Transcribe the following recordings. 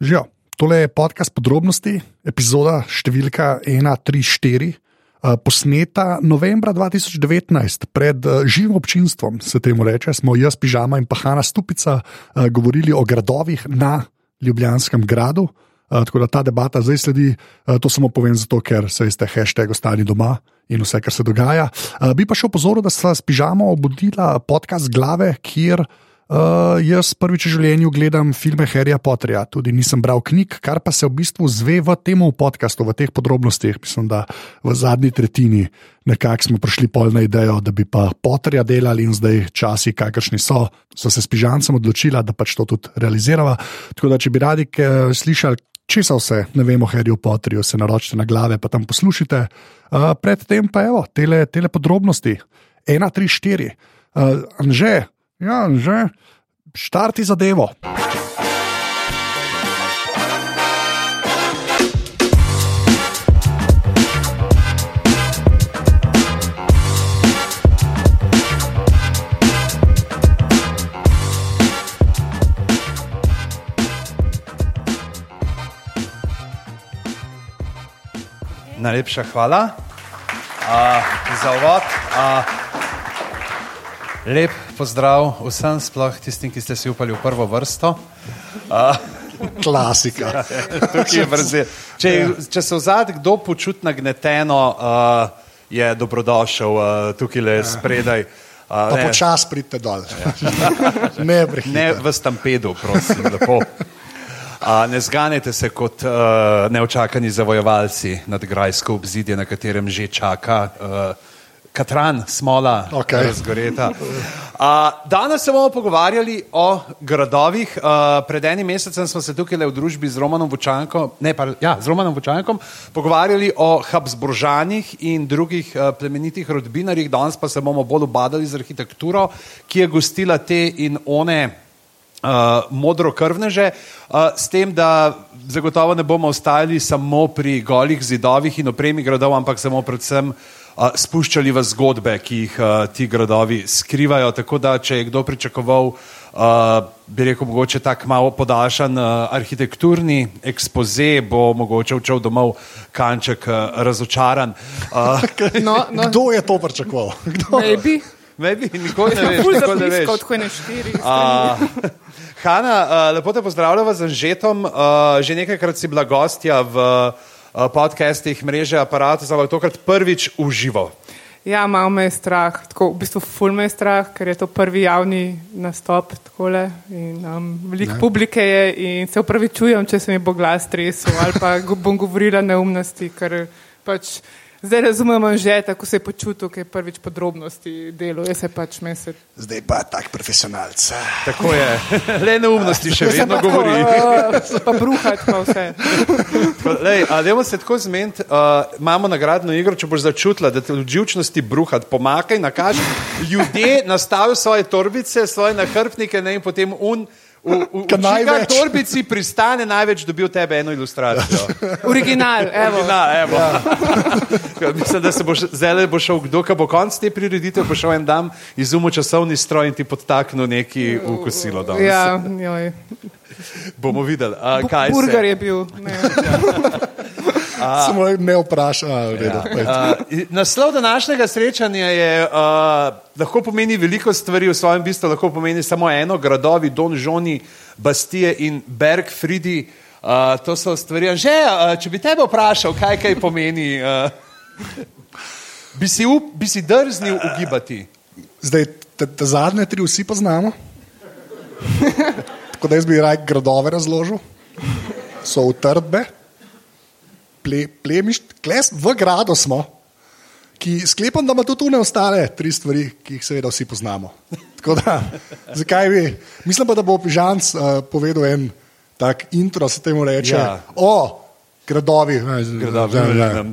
Živijo, tole je podcast podrobnosti, epizoda številka 134, eh, posneta novembra 2019 pred eh, živim občinstvom, se temu reče. Smo jaz, Pižama in Pahana Stupica eh, govorili o gradovih na Ljubljanskem gradu. Tako da ta debata zdaj sledi, to samo povem zato, ker se veste, hashtag ostani doma in vse, kar se dogaja. Bi pa še opozoril, da sta s Pižamo obudila podcast glave, kjer. Uh, jaz prvič v življenju gledam filme Harryja Potterja, tudi nisem bral knjig, kar pa se v bistvu zve v tem podkastu, v teh podrobnostih. Mislim, da v zadnji tretjini nekako smo prišli pol na idejo, da bi pa Potterja delali in zdaj časi, kakršni so, so se s pižancem odločila, da pač to tudi realiziramo. Tako da, če bi radi slišali, če so vse, ne vemo, Harryju Potterju, se naročite na glave, pa tam poslušajte. Uh, predtem pa evo, tele, tele podrobnosti, ena, tri, štiri. Uh, Anže, Ja, že štarti zadevo. Najlepša hvala uh, za uvod. Uh, lep pozdrav vsem, sploh tistim, ki ste si upali v prvo vrsto. Uh, Klasika. če, če se v zadnjem kdo počuti nagneteno, uh, je dobrodošel uh, tukaj le spredaj. Uh, počas pridite dol. ne, ne v stampedu, prosim, lepo. Uh, ne zganete se kot uh, neočakani zavojevalci nad grajsko obzidje, na katerem že čaka. Uh, Katran, smola, okay. razgoreta. Uh, danes se bomo pogovarjali o gradovih. Uh, pred enim mesecem smo se tukaj v družbi z Romanom Vučankom, ne pa ja, z Romanom Vučankom, pogovarjali o Habsburžanih in drugih uh, plemenitih rodbinarjih. Danes pa se bomo bolj obadali z arhitekturo, ki je gostila te in one. Uh, modro krvneže, uh, s tem, da zagotovo ne bomo ostali samo pri golih zidovih in opremi gradov, ampak samo predvsem uh, spuščali v zgodbe, ki jih ti gradovi skrivajo. Tako da, če je kdo pričakoval, bi rekel, mogoče tako malo podaljšan arhitekturni ekspoze, bo mogoče včel domov kanček razočaran. No, no. Kdo je to pričakoval? Maybe. Maybe, nikoli ne veš, kako ne veš. Kot ko ne štiri. Hanna, lepo te pozdravljam z Anžetom. Že nekajkrat si bila gostja v podcastih, mreže, aparate, ampak tokrat prvič v živo. Ja, malo me je strah, tako v bistvu ful me je strah, ker je to prvi javni nastop. Takole, in, um, veliko publike je in se upravičujem, če se mi bo glas tresel ali pa bom govorila neumnosti, ker pač. Zdaj razumemo že, kako se je počutil, ki je prvič podrobnosti delo, jaz se pač mesec. Zdaj pa tak profesionalc. Tako je, le neumnosti še vedno govori. Pa bruhati pa vse. Dajmo se tako zmeniti, uh, imamo nagradno igro, če boš začutila, da te v živčnosti bruhati, pomakaj, nakaži. Ljudje nastavijo svoje torbice, svoje nahrbnike ne, in potem un. V največji torbici pristane največ, dobil tebe eno ilustracijo. Original, evo. Original, evo. Ja. Mislim, da se bo zdaj bo šel kdo, ki bo konc te prireditve, bo šel en dan izumil časovni stroj in ti podtaknil neki v kosilo. Ja, joj. Bomo videli, a, kaj Burger se. Je bil. Samo ne vprašaj. Ja. Naslov današnjega srečanja je, uh, lahko pomeni veliko stvari, v svojem bistvu lahko pomeni samo eno: gradovi, Don Žoni, Bastije in Berg Fridi. Uh, to so stvari. Že, uh, če bi tebe vprašal, kaj kaj pomeni, uh, bi, si up, bi si drznil ugibati. Zdaj, te, te zadnje tri vsi poznamo. Tako da jaz bi raj gradove razložil, so utrdbe ple, plemišč, kles, v gradu smo, ki sklepam, da ima tudi tu ostale tri stvari, ki jih seveda vsi poznamo. Da, zakaj bi? Mislim pa, da bo Pižanc uh, povedal en tak intro, se temu reče. Ja. O, Gradovi.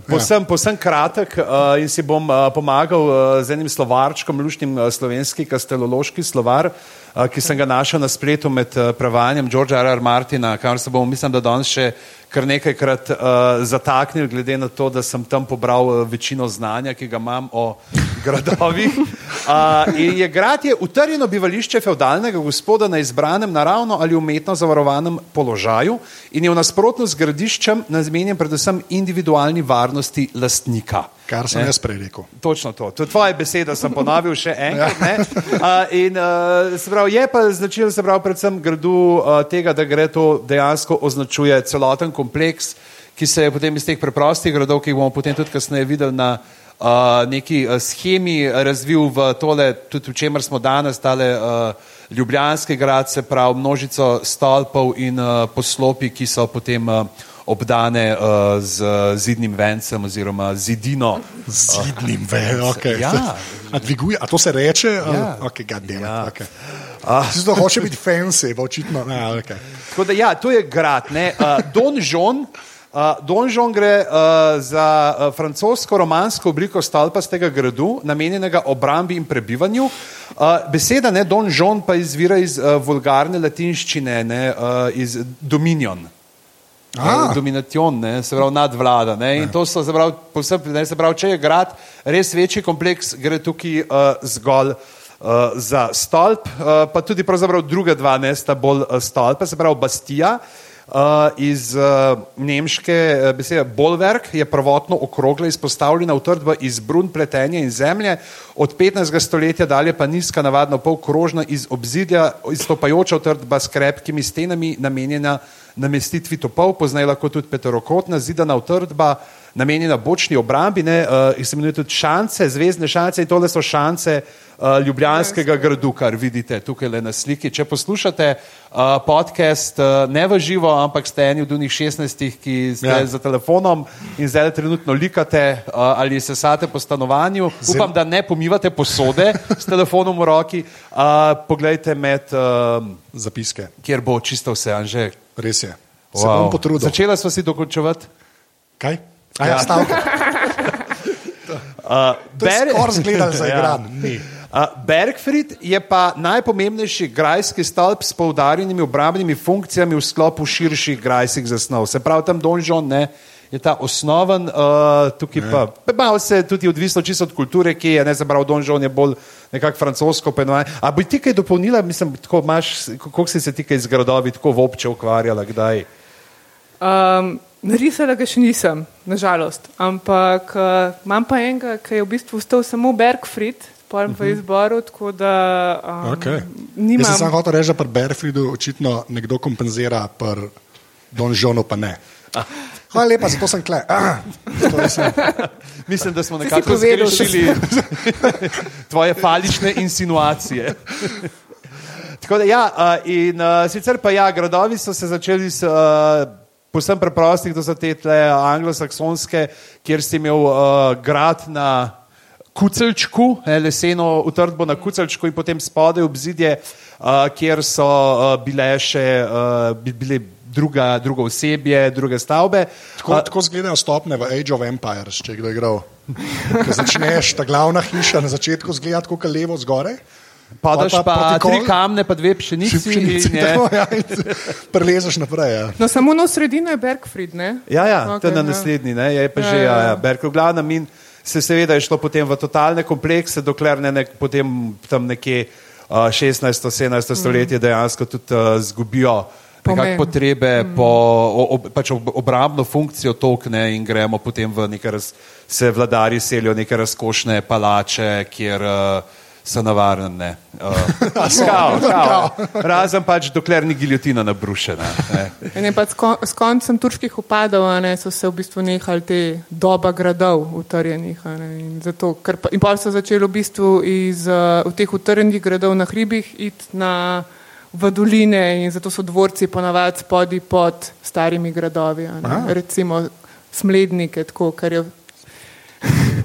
Posem, posem kratek uh, in si bom uh, pomagal uh, z enim slovarčkom, luštnim uh, slovenski kastelološki slovar. uh, ki sem ga našel na spletu med uh, prevajanjem Georgea R. R. Martina, kamor se bomo, mislim, da danes še kar nekajkrat uh, zataknil, glede na to, da sem tam pobral uh, večino znanja, ki ga imam o gradovih. Uh, je grad je utrjeno bivališče feudalnega gospoda na izbranem naravno ali umetno zavarovanem položaju in je v nasprotno z gradiščem namenjen predvsem individualni varnosti lastnika. Kar sem Ne. jaz prej rekel. Točno to. To je tvoja beseda, sem ponovil še enkrat. Uh, in, uh, se pravi, je pa značilno, se pravi, predvsem gradu uh, tega, da gre to dejansko označuje celoten kompleks, ki se je potem iz teh preprostih gradov, ki jih bomo potem tudi kasneje videli na uh, neki uh, schemi razvil v tole, tudi v čemer smo danes, tale uh, Ljubljanski grad, se pravi množico stolpov in uh, poslopi, ki so potem uh, obdane uh, z zidnim vencem oziroma zidino. Zidnim vejem. Okay. Ja. A, dviguje, a to se reče? Ja. Uh, okay, God Ja. okay. Ah. Zato hoče biti fancy, pa očitno. Ne, okay. Tako da, ja, to je grad. ne. Uh, Don Žon. Uh, Donžon gre uh, za uh, francosko-romansko obliko stolpastega gradu, namenjenega obrambi in prebivanju. Uh, beseda ne, Donžon pa izvira iz uh, vulgarne latinščine, ne, uh, iz Dominion. Uh, Dominacion, ne, se pravi nadvlada. Ne, in to so, se pravi, povsem, ne, se pravi, če je grad res večji kompleks, gre tukaj uh, zgolj uh, za stolp, uh, pa tudi druga dva ne sta bolj uh, stolpa, se pravi Bastija. Uh, iz uh, nemške uh, besede bolverk je prvotno okrogla izpostavljena utrdba iz brun pletenja in zemlje, od 15. stoletja dalje pa nizka, navadno polkrožna iz obzidja, izstopajoča utrdba s krepkimi stenami, namenjena namestitvi topov, poznaj lahko tudi peterokotna zidana utrdba, namenjena bočni obrambi, ne, uh, jih se imenuje tudi šance, zvezdne šance in tole so šance uh, Ljubljanskega gradu, kar vidite tukaj na sliki. Če poslušate uh, podcast uh, ne v živo, ampak ste eni od unih 16, ki ste Ja. ja. za telefonom in zdaj trenutno likate uh, ali sesate po stanovanju, upam, da ne pomivate posode s telefonom v roki, uh, poglejte med, uh, Zapiske, kjer bo čisto vse, Anže. res je. Se bom potrudil. Začela smo si dokončevati. Kaj? A ja, stavka. Uh, To je skoraj zgledal za igran. Ja. Uh, Bergfried je pa najpomembnejši grajski stolp s poudarjenimi obrambnimi funkcijami v sklopu širših grajskih zasnov. Se pravi, tam donžon ne, je ta osnoven, uh, tukaj ne. pa malo se tudi odvisno čisto od kulture, ki je, ne se pravi, donžon je bolj nekako francosko penovaj. A bi ti kaj dopolnila, mislim, tako imaš, koliko si se ti kaj z gradovi tako v obče ukvarjala, kdaj? Um, narisala ga še nisem, nažalost. Ampak uh, imam pa enega, ki je v bistvu ostal samo Bergfried, pojem Mhm. v izboru, tako da um, Okay. Jaz sem nimam. samo hotel reči, da pri Berfridu očitno nekdo kompenzira, pri Donžonu pa ne. Hvala lepa, zato sem kle. Ah, sem. Mislim, da smo nekako zgrešili tvoje falične insinuacije. Tako da, ja, uh, in uh, sicer pa ja, gradovi so se začeli s uh, posebno preprostih, to so te anglosaksonske, kjer si imel uh, grad na Kucelčku, eh, leseno utrdbo na Kucelčku in potem spodaj obzidje, uh, kjer so uh, bile še uh, bi- bile druga, drugo osebje, druge stavbe. Tako, tako izgledajo stopne v Age of Empires, če je kdo igral. Ko začneš, ta glavna hiša na začetku zgleda kot levo zgoraj. Padaš Pa- pa, pa pa proti tri kamne, pa dve pšenici. Pšenici, in je- tako, ja, Prelezeš naprej. Ja. No, samo na sredino je Bergfried, ne? Ja, ja okay, to je na ja. naslednji, ne, je pa Ja, že ja, ja, ja. ja, Berkel. Glavnem in se seveda je šlo potem v totalne komplekse, dokler ne, ne potem tam nekje uh, 16. 17. stoletje dejansko tudi uh, zgubijo nekako Pomen. potrebe po o, ob, pač ob, obrambno funkcijo tokne in gremo potem v neke, raz, se vladari selijo v neke razkošne palače, kjer uh, so navarne. Uh, skav, skav. Razen pač dokler ni giljotina nabrušena. Ne. In je pa s, kon, s koncem turških upadov a ne, so se v bistvu nehali te doba gradov utrjenih. a ne, In, zato, ker pa, in pa so začeli v bistvu iz uh, teh utrjenih gradov na hribih iti na v doline in zato so dvorci ponavadi spodaj pod starimi gradovi. a ne. Recimo smlednike, tako, kar je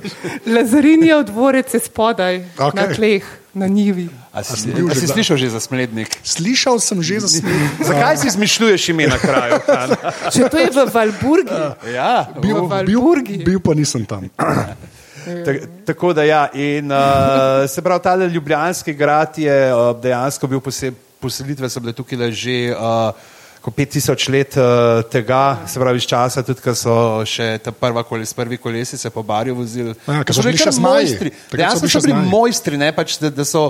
Dvorec je spodaj Okej. okay. na tleh, na njivi. A si, sem bil a že si kdaj? slišal že za smlednik? Slišal sem že za smeh. Zakaj si izmišljuješ ime na kraju? Če to je v Valburgi, ja, v Valburgi. bil pa nisem tam. Ta, tako da ja, in uh, se pravi, ta ljubljanski grad je uh, dejansko bil posebej, poselitve so bile tukaj že. Uh, ko 5000 let uh, tega, se pravi, iz časa, tudi ko so še ta prva koles, prvi kolesice po barju vozili. Ja, so bili kar še mojstri. Dejansko so bili mojstri, ne, pač, da, da so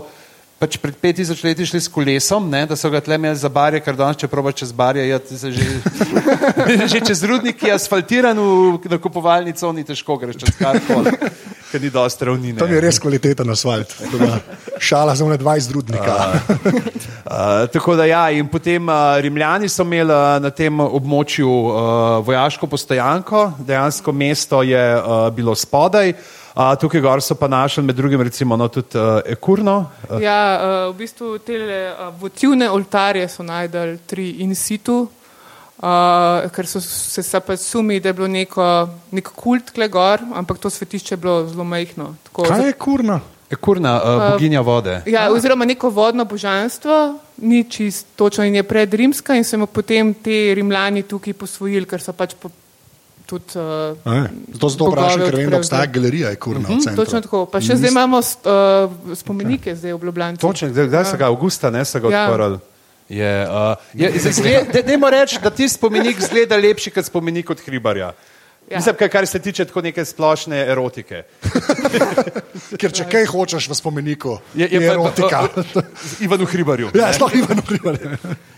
pač pred 5000 leti šli s kolesom, ne, da so ga tle imeli za barje, ker danes, če probaš čez barje, je se že, že čez rudnik, ki je asfaltiran v nakupovalni coni, težko greš čez karkoli, ker ni dosti ravnine. Tam je res kvaliteten asfalt. Šala za one 20 rudnika. Uh, tako da ja, in potem uh, Rimljani so imeli uh, na tem območju uh, vojaško postojanko, dejansko mesto je uh, bilo spodaj, uh, tukaj gor so pa našli med drugim recimo no, tudi uh, Ekurno. Uh, Ja, uh, v bistvu te uh, votivne oltarje so najdel tri in situ, uh, ker so se pač sumi, da je bilo neko, nek kult gor, ampak to svetišče je bilo zelo majhno. Tako, Kaj je kurna? Ekurna, uh, boginja vode. Ja, oziroma neko vodno božanstvo, ni čist točno in je predrimska in so mu potem te rimljani tukaj posvojili, ker so pač po, tudi. Uh, je? Zato zato bogove vprašam, ker vem, da obstaja galerija, je kurna. v centru. Točno tako. Pa še zdaj imamo uh, spomenike zdaj v Ljubljani. Točno, zdaj zdaj so ga avgusta, ne so ga Ja. odprli. Je, uh, je, zgled, de, dajmo reči, da ti spomenik zgleda lepši kot spomenik od Hribarja. Ja. Ja. Mislim, kar, kar se tiče tako neke splošne erotike. Ker če kaj hočeš v spomeniku, je, Je- je erotika. Ivanu Hribarju. Ja, sploh Ivan Hribar.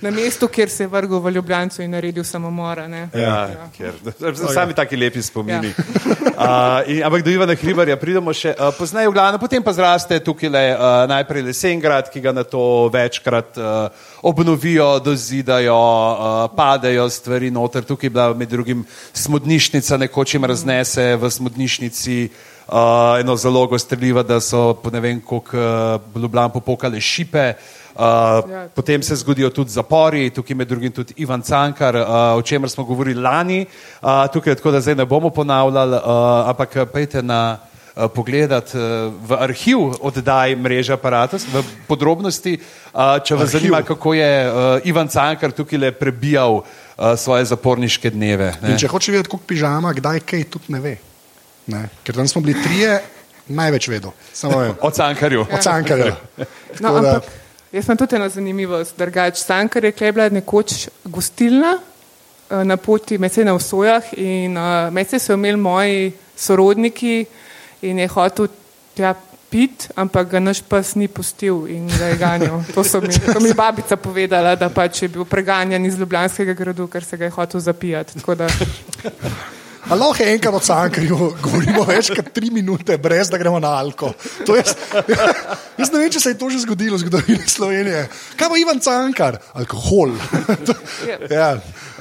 Na mestu, kjer se je vrgel v Ljubljano in naredil samomora. Ne? Ja, ker, sami taki lepi spomini. Ja. Uh, in, ampak do Ivana Hribarja pridemo še uh, pozneje v glavno, potem pa zraste tukaj le, uh, najprej Lesengrad, ki ga na to večkrat uh, obnovijo, dozidajo, uh, padejo stvari noter. Tukaj je bila med drugim smodnišnica, nekoč jim raznese v smodnišnici uh, eno zalogo streljiva, da so po ne vem koliko uh, Ljubljana popokale šipe. Uh, Ja. Potem se zgodijo tudi zapori, tukaj med drugim tudi Ivan Cankar, uh, o čemer smo govorili lani, uh, tukaj tako da zdaj ne bomo ponavljali, uh, ampak pejte na uh, pogledat uh, v arhiv oddaj mreže aparatus, v podrobnosti, uh, če vas Arhiv. zanima, kako je uh, Ivan Cankar tukaj le prebijal uh, svoje zaporniške dneve. Če hoče vedeti, koliko pižama, kdaj kaj, tudi ne ve. Ne? Ker tam smo bili trije, največ vedo. O Cankarju. Od Cankarja. No, Tako da- ampak jaz imam tudi eno zanimivost. Drugač, Sankar je klebla nekoč gostilna eh, na poti med se na vsojah in uh, med se so imeli moji sorodniki in je hotel tja pit, ampak ga naš pes ni pustil in ga je ganjal. To so mi, to mi je babica povedala, da pač je bil preganjan iz Ljubljanskega gradu, ker se ga je hotel zapijati. Tako da, A lahko enkrat od Cankarju govorimo več kot tri minute, brez da gremo na Alko. To Jaz, jaz ne vem, če se je to že zgodilo v zgodovini Slovenije. Kaj pa Ivan Cankar? Alkohol. To- ja,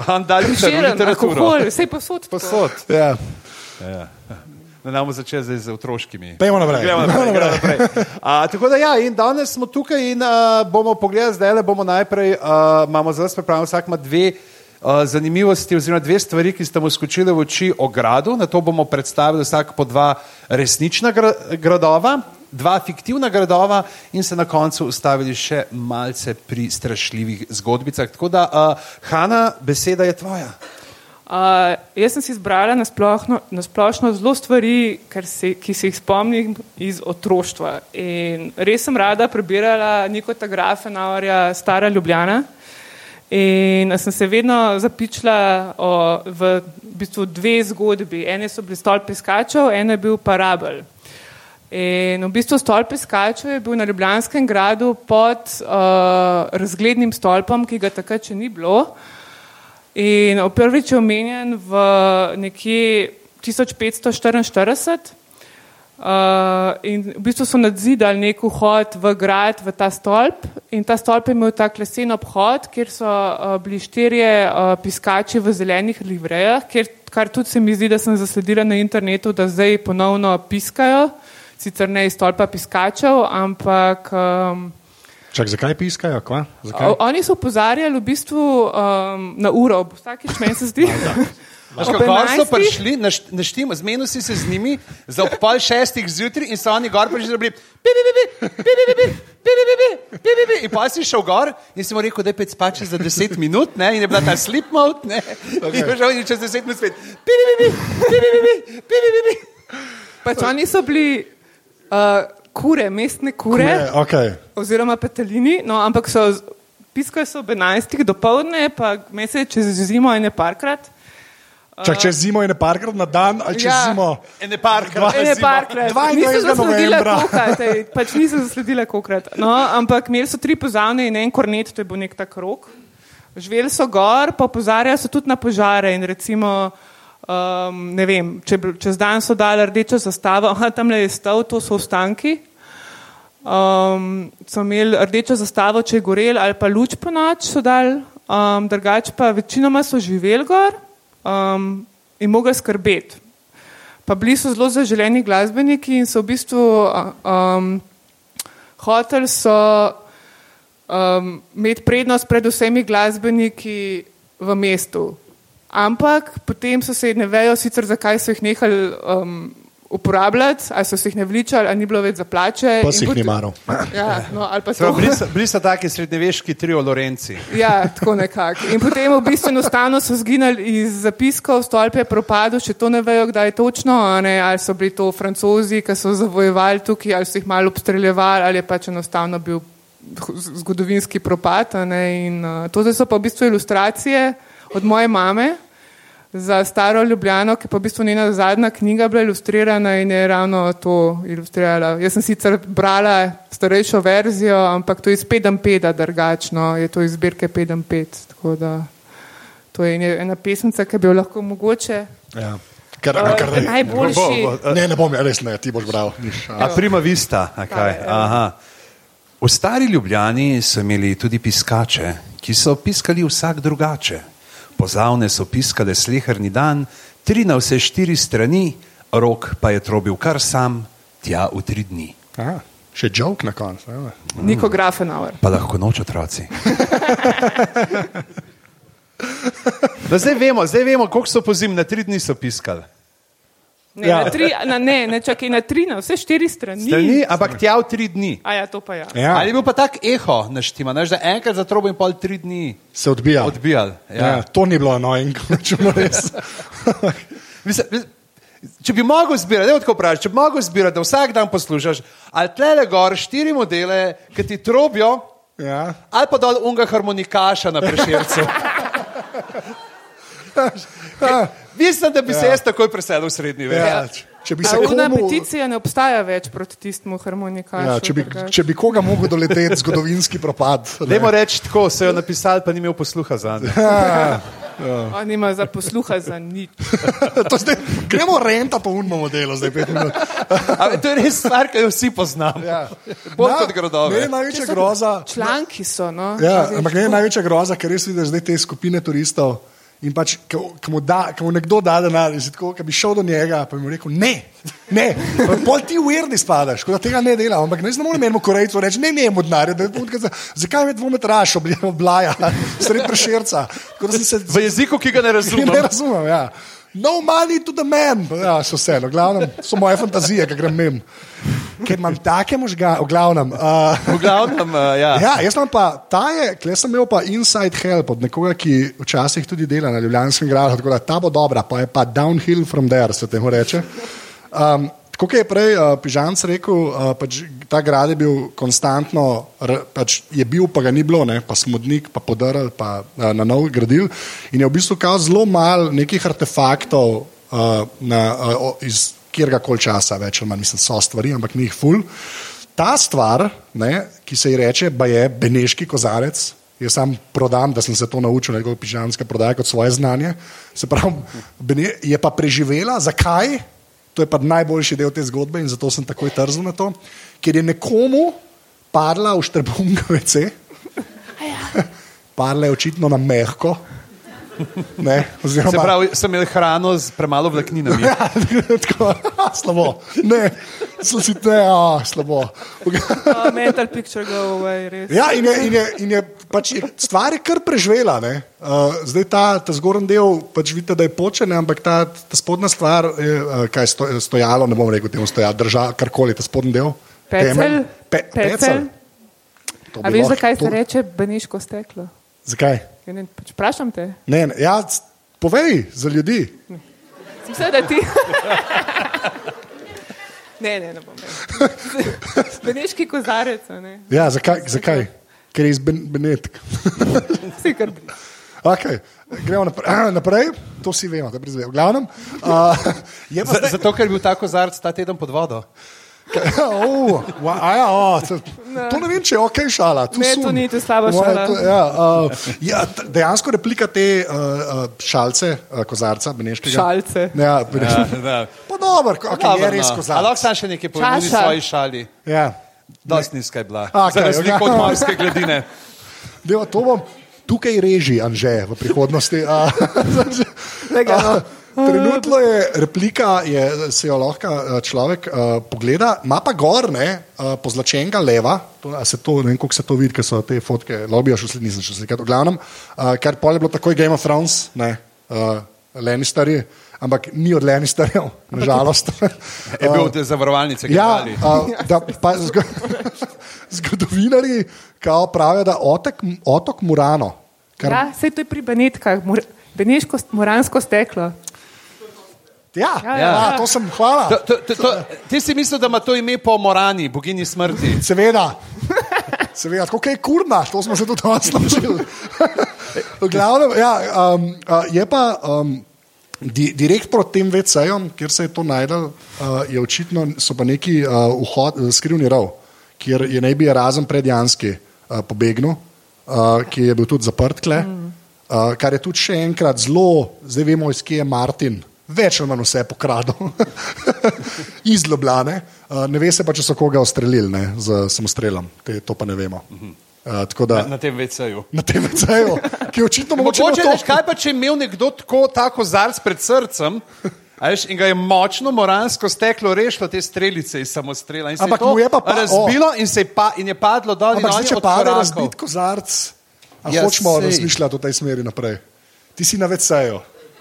Andaliter, Žiren, literaturo. alkohol, vse posod. tako. Posod. ja. Ne bomo začeli z otroškimi. Pojdimo naprej. Gremo naprej, gremo naprej. A, tako da ja, in danes smo tukaj in uh, bomo pogledali, zdaj le bomo najprej, uh, imamo za nas pripravljeno, vsak ima dve uh, zanimivosti oziroma dve stvari, ki ste mu skočili v oči o gradu, na to bomo predstavili vsak po dva resnična gra gradova, dva fiktivna gradova in se na koncu ustavili še malce pri strašljivih zgodbicah. Tako da, uh, Hanna, beseda je tvoja. Uh, jaz sem si izbrala na splošno, zelo stvari, se, ki se jih spomnim iz otroštva. In res sem rada prebirala Nikota Grafenaurja Stara Ljubljana. In sem se vedno zapičila o, v bistvu dve zgodbi. Ene so bili stolp piskačev, eno je bil parabel. In v bistvu stolp piskačev je bil na Ljubljanskem gradu pod uh, razglednim stolpom, ki ga takrat še ni bilo. In prvič je omenjen v nekje 1544. Uh, in v bistvu so nadzidali nek vhod v grad, v ta stolp. In ta stolp je imel tak lesen obhod, kjer so uh, bili štirje uh, piskači v zelenih livrejah, kjer, kar tudi se mi zdi, da sem zasledila na internetu, da zdaj ponovno piskajo. Sicer ne iz stolpa piskačev, ampak. Um, Čak, zakaj piskajo? Kva? Zakaj? O, oni so opozarjali v bistvu um, na uro, vsakeč meni se zdi. Kako so prišli, naštim, zmenil si se z njimi za ob pol šestih zjutraj in so oni gor prišli, da bi bili pipi, pipi, pipi, pipi, pipi, in pa si šel gor in si mu rekel, da je pet spače za deset minut ne? in je bila ta sleep mode ne? okay. in je šel in čez deset minut spet pipi, pipi, pipi, pipi, pipi. Pač oni so bili. Uh, kure, mestne kure, Ne, okay. oziroma petelini, no, ampak so piskali so ob 11. do povdne, pa mesec čez zimo in parkrat. Čak, čez zimo je ne parkrat na dan ali čez Ja. zimo. Ene parkrat. Ne, parkrat. 22. Nisem zasledila novembra. kokrat, pač nisem zasledila kokrat. No, ampak imeli so tri pozavne in en kornet, to je bil nek tak rok. Živeli so gor, pa opozarjajo se tudi na požare in recimo, um, ne vem, če, čez dan so dali rdečo zastavo, aha, tam le je stav, to so ostanki. Um, so imeli rdečo zastavo, če je gorel, ali pa luč po noč so dali, um, drugače pa večinoma so živeli gor um, in mogli skrbeti. Pa bili so zelo zaželeni glasbeniki in so v bistvu um, hoteli so um, imeti prednost pred vsemi glasbeniki v mestu. Ampak potem so se ne vejo sicer, zakaj so jih nehali um, uporabljati, ali so se jih ne vličali, ali ni bilo več za plače. Pa in si jih ni maral. Ja, no, ali pa So, to. bili, so, bili so taki srednjeveški trio Lorenci. Ja, tako nekako. In potem v bistvu enostavno so zginili iz zapiskov, stolp je propadel, še to ne vejo, kdaj točno, a ne, ali so bili to francozi, ki so zavojevali tukaj, ali so jih malo obstreljevali, ali je pač enostavno bil zgodovinski propad. a Ne, in, uh, to so pa v bistvu ilustracije od moje mame. Za staro Ljubljano, ki pa v bistvu njena zadnja knjiga bila ilustrirana in je ravno to ilustrirala. Jaz sem sicer brala starejšo verzijo, ampak to je iz 5.5 drugačno, je to iz zbirke 5.5. Tako da to je ena- pesmica, ki bi jo lahko mogoče. Ja. Kar, Uh, kar, ne, najboljši. Bo, bo, ne, ne bom, ja, res ne, ti boš bral. A. Prima vista, a kaj? Aha. V stari Ljubljani so imeli tudi piskače, ki so piskali vsak drugače. Pozavne so piskale sleherni dan, tri na vse štiri strani, rok pa je trobil kar sam, tja v tri dni. Aha, še jok na koncu. evo. Niko Grafenauer. Pa lahko noč otroci. No, zdaj vemo, zdaj vemo, koliko so pozim, na tri dni so piskali. Ne, Ja. na tri, na, ne, ne čakaj na tri, na vse štiri strani. Strani, ampak tja v tri dni. A ja, to pa ja. Ja, Ali je bil pa tak eho naštima, ne, da enkrat za trobo in pol tri dni se odbija. odbijali? Ja. Ja, to ni bilo annoying, računo res. Mislim, mislim, Če bi mogel zbirati, ne tako praviš, če bi mogel zbirati, da vsak dan poslušaš, ali tle gor štiri modele, ki ti trobijo, Ja. ali pa dol unga harmonikaša na prešircu. Mislim, da bi se jaz takoj preselil v srednji vek. Ja, č- če bi se Una komu, peticija ne obstaja več proti tistemu harmonikašu. ja, če, bi, drugače. če bi koga mogel doleteti zgodovinski propad. ne. Dajmo reči tako, se jo napisali, pa ni imel posluha za njega. On nima za posluha za nič. To zdaj, gremo renta po unmo modelu, zdaj pet minut. To je res stvar, ki jo vsi poznamo. Ja. Bolj kot gradove. Največja groza. Članki so. No? Ja, ampak ne, največja groza, ker res vidiš zdaj te skupine turistov. In pač, ko mu, da, mu nekdo da denar, in tako, ko bi šel do njega, pa bi mu rekel: ne, ne, pol ti uverdi spadaš, kot da tega ne delam. Ampak ne znamo imeti korejcev reči: ne, ne, mu denar, da puntka za- zakaj me dvometraš oblaja, sred prešerca. Se V jeziku, ki ga ne Ne razumem. razumem, ja. No money to the man. Ja, so vse, no, glavnem, so moje fantazije, ki grem mem. Ker imam take možgane, v glavnem. Uh, V glavnem, uh, ja. ja, jaz imam pa, ta je, klej sem imel pa inside help od nekoga, ki včasih tudi dela na Ljubljanskem gradu, tako da ta bo dobra, pa je pa downhill from there, se temu reče. Um, Kot je prej uh, Pižanc rekel, uh, pač ta grad je bil konstantno, r, pač je bil, pa ga ni bilo, ne, pa smodnik, pa podaril, pa uh, na nov gradil. In je v bistvu kao zelo malo nekih artefaktov uh, na, uh, iz kjerkoli časa, več ali manj, mislim, so stvari, ampak ni jih ful. Ta stvar, ne, ki se ji reče, pa je beneški kozarec. Jaz sam prodam, da sem se to naučil, ne kot pižanska prodaja, kot svoje znanje. Se pravi, je pa preživela. Zakaj? To je pa najboljši del te zgodbe in zato sem takoj trzel na to, ker je nekomu padla v štrbungavece, padla je očitno na mehko. Ne, oziroma, Se pravi, sem imel hrano z premalo vlakninami. Ja, tako, slabo. Ne, so si te, a, slabo. Uh, mental picture go away, res. Ja, in je, in je, in je, pač je stvar je kar preživela. ne. Uh, zdaj ta, ta zgornji del, pač vidite, da je počen, ampak ta, ta spodnja stvar, je, uh, kaj je sto, stojalo, ne bom rekel temu stojalo, drža, karkoli, ta spodnji del. Temelj. Pe, pecelj. To A veš, zakaj se to- reče beniško steklo? Zakaj? Ja, ne, pač Vprašam te. Ne, ne, ja, povej za ljudi. Sem se, da ti. Ne, ne, ne bom. ne. Beneški kozarec, ne. Ja, zakaj? zakaj? Ker je iz Ben- Benetk. Vsi kar bi. Okay. Gremo naprej. naprej, to si vemo, da je brezvejo. V glavnem, uh, je pa Z, zdaj. zato, ker je bil ta kozarc ta teden pod vodo. Oh, a ja, oh, to, to ne vem, če je ok šala. Tu Ne, sum. to ni, to je slaba šala. To, ja, uh, ja, dejansko replika te uh, uh, šalce, uh, kozarca, beneškega. Šalce. Ja. Ja, Pa dobro, okay, je res A lahko kozarec. sam še nekaj povem o svoji šali? Ja. Dosti nizka je bila. A, Za razliko okej. od morske gladine. Deva, to bom tukaj reži, Anže, v prihodnosti. A, Tega, no. Trenutno je replika, je, se jo lahko a, človek a, pogleda, ima pa gor, ne, a, pozlačenega leva, to, se to, ne vem, kako se to vidi, ker so te fotke, lobijo še sledi, nisem še slikal, glavnem, a, ker pol je bilo takoj Game of Thrones, ne, a, Lannisterji, ampak ni od Lannisterjev, nažalost. Je bil od zavarovalnice, ki Ja, je a, da, pa, zgo, zgodovinari pravijo, da otek, otok Murano, kar, Ja, sej to je pri Benetkah, mor, beneško moransko steklo. Ja, Ja, ja, ja. ja, to sem hvala. To, to, to, to, ti si mislil, da ima to ime po Morani, bogini smrti. Seveda, seveda tako je kurna, to smo se tudi danes naučili. V glavnem, ja, um, je pa um, di, direkt proti tem VC-jem, kjer se je to najdel, uh, je očitno, so pa neki uh, vhod, skrivni rov, kjer je naj bi razen predjanski uh, pobegnil, uh, ki je bil tudi zaprt kle. Uh, kar je tudi še enkrat zelo, zdaj vemo, iz kje je Martin. Več ali manj vse pokradel, iz Ljubljane. Uh, ne ve se pa, če so koga ustrelili ne, z samostrelom, Te, to pa ne vemo. Uh, tako da Na tem VC-ju. na tem VC-ju, ki je očitno mogoče Mogoče, veš, kaj pa če je imel nekdo tako, tako zarc pred srcem veš, in ga je močno moransko steklo rešilo te strelice iz samostrela. in Ampak mu je pa pa- razbilo in, se je pa, in je padlo dol. in Ampak če pade razbit kozarc, a Ja, hočemo sej. razmišljati v tej smeri naprej. Ti si na VC-ju.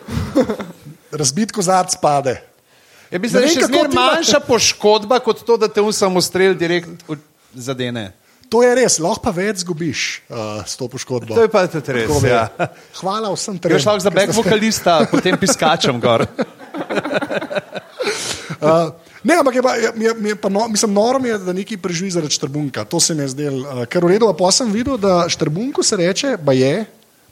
Razbit kozarc pade. Je Ne je še zmeraj ti na- manjša poškodba, kot to, da te v samostrel direkt v- zadene. To je res, lahko pa več zgubiš uh, s to poškodbo. To je pa tudi res. Tako. Ja. Hvala vsem trem. Greš lahko za back ste vokalista, potem piskačem gor. Uh, ne, ampak je pa, je, je, pa no, mislim, noro je, da neki preživi zaradi štrbunka. To se mi je zdelo, uh, ker v redu, pa sem videl, da štrbunku se reče, pa je,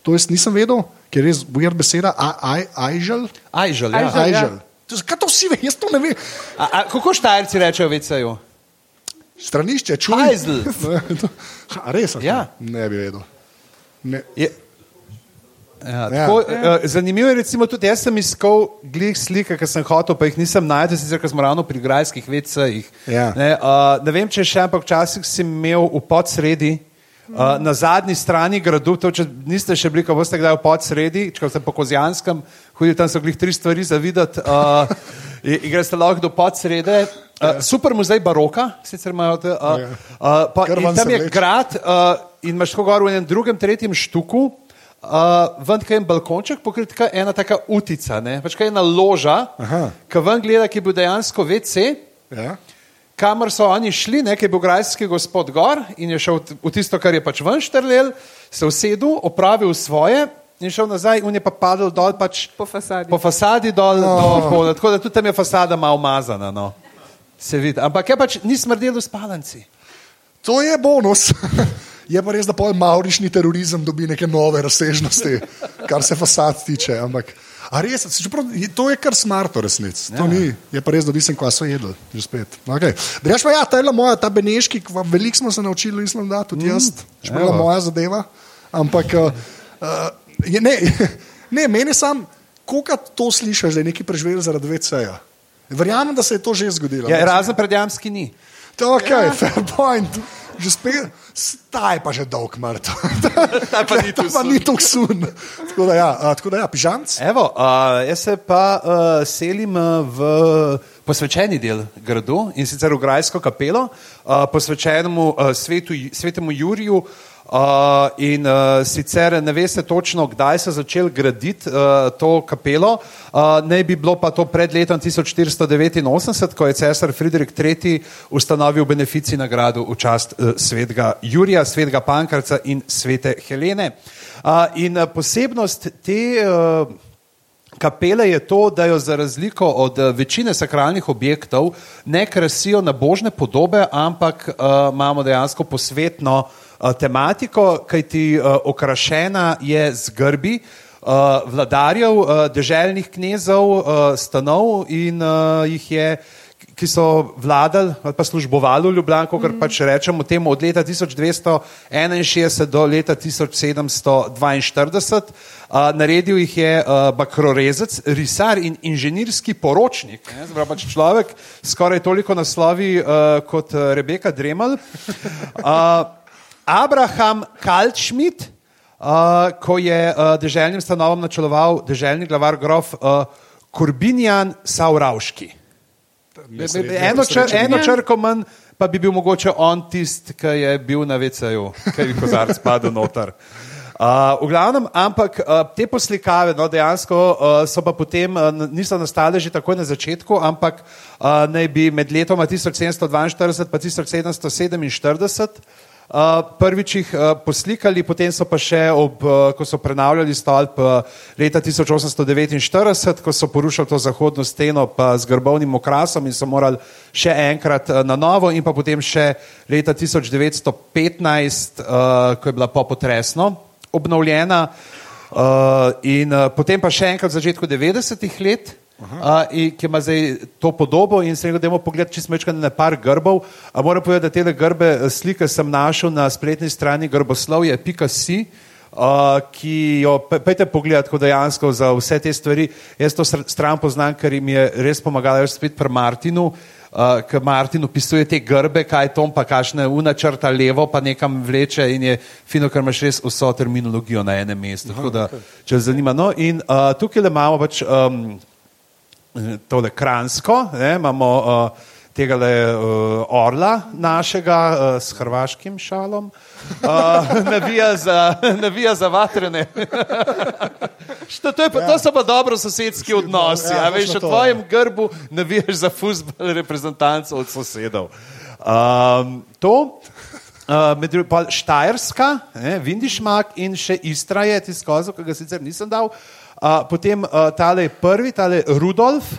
to jaz nisem vedel, ker je res bujer beseda, a- aj- ajžel. Ajžel, ja. Ajžel. Ajžel. To- Kaj to vsi ve, jaz to ne vem. A, a, kako štajerci rečejo VC-ju? Stranišče, čuj. Hajzel. A res? a? Ja. Ne bi vedel. Ne. Je, ja, Ja. tako, ja. Zanimivo je, recimo, tudi jaz sem iskal glih slike, ki sem hotel, pa jih nisem našel, sicer smo ravno pri grajskih vecajih. Ja. Ne, uh, ne vem, če še, ampak včasih si imel v podsredi. Uh, na zadnji strani gradu, to, če niste še bili, ko boste kdaj v podsredi, če ste po Kozjanskem, hodili tam so glih tri stvari za videti, uh, in in greste lahko do podsrede. Uh, super muzej baroka, sicer imajo. te, Uh, pa, tam je grad uh, in imaš tako gor v enem drugem, tretjem štuku. Uh, ven kaj je en balkonček, pokrit kaj ena taka utica, ne? pač kaj ena loža, ki ven gleda, ki je bil dejansko WC, Ja. Kamor so oni šli, ne, ki je bil grajski gospod gor in je šel v- tisto, kar je pač ven štrlel, se usedel, opravil svoje in šel nazaj, in je pa padel dol pač Po fasadi. po fasadi dol, no. do poda, tako da tudi tam je fasada malo umazana. No. Se vidi, ampak je pač ni smrdelo v spalnici. To je bonus. Je pa res, da pol maurični terorizem dobi neke nove razsežnosti, kar se fasad tiče. Ampak, a res, čeprav, je- to je kar smarto resnic. To Ja. ni, je pa res, da nisem kva so jedel, že spet. Okay. Drugač pa ja, ta je moja, ta beneški, veliko smo se naučili, mislim, da tudi jaz, mm, evo. moja zadeva. Ampak, uh, uh, je, ne, ne, meni sam, koliko to slišiš, da je neki preživel zaradi VC-ja. Verjamem, da se je to že zgodilo. Ja, razen predjamski ni. Ok, ja. fair point. Že spet, staj pa že dolg mrtev. Ta pa ni pa sun. ni tu sun. Tako da ja, a, tako da ja pižamc. Evo, uh, jaz se pa uh, selim uh, v posvečeni del gradu in sicer v Grajsko kapelo, uh, posvečenemu uh, svetu, svetemu Juriju. Uh, in uh, sicer ne veste točno, kdaj so začeli graditi uh, to kapelo. Uh, naj bi bilo pa to pred letom 1489, ko je cesar Friedrich III. ustanovil benefici nagrado v čast uh, svetega Jurija, svetega Pankarca in svete Helene. Uh, in uh, posebnost te uh, kapele je to, da jo za razliko od večine sakralnih objektov ne krasijo na božne podobe, ampak uh, imamo dejansko posvetno uh, tematiko, kajti uh, okrašena je z grbi. Uh, vladarjev, deželnih knezov, stanov in jih je ki so vladali ali pa službovali v Ljubljani, kot mm. pač rečemo temu, od leta 1261 do leta 1742. Uh, naredil jih je uh, bakrorezec, risar in inženirski poročnik. Zdaj, pač človek skoraj toliko naslovi uh, kot Rebeka Dremal. Uh, Abraham Kalčmit, uh, ko je uh, deželnim stanovom načeloval deželni glavar grof uh, Korbinjan Sauravški. Eno, čr, eno črko manj, pa bi bil mogoče on tisti, ki je bil na VC-ju, ki je kozarc padel noter. Uh, v glavnem, ampak uh, te poslikave no, dejansko uh, so pa potem uh, niso nastale že takoj na začetku, ampak uh, naj bi med letoma 1742 in 1747 Uh, prvič jih uh, poslikali, potem so pa še, ob, uh, ko so prenavljali stolp leta 1849, ko so porušili to zahodno steno z grbovnim okrasom in so morali še enkrat na novo in pa potem še leta 1915, uh, ko je bila popotresno obnovljena in potem pa še enkrat v začetku 90-ih let. Uh, in, ki ima zdaj to podobo, in se gremo pogledati, če smo večkrat na par grbov. Uh, moram povedati, da te grbe eh, slike sem našel na spletni strani grboslovje.si, uh, ki jo pejte pogledati, kot dejansko za vse te stvari. Jaz to stran poznam, ker jim je res pomagala, jaz spet pri Martinu. Uh, ker Martin opisuje te grbe, kaj Tom pa kašne unačrta levo, pa nekam vleče in je fino, ker imaš res vso terminologijo na enem mestu. Aha, da, okay. Če zanima. No, in uh, tukaj le imamo pač. Um, tole kransko, ne, imamo uh, tega le uh, orla našega uh, s hrvaškim šalom, uh, navija, za, navija za vatrene. Što, to, pa, ja. to so pa dobro sosedski odnosi, ja, veš, v tvojem grbu navijaš za fuzbol reprezentancov od sosedov. Um, to, Uh, med drugim Štajerska, Vindišmak in še Istra je tiskal, ki ga sicer nisem dal. Uh, potem uh, tale prvi, tale Rudolf,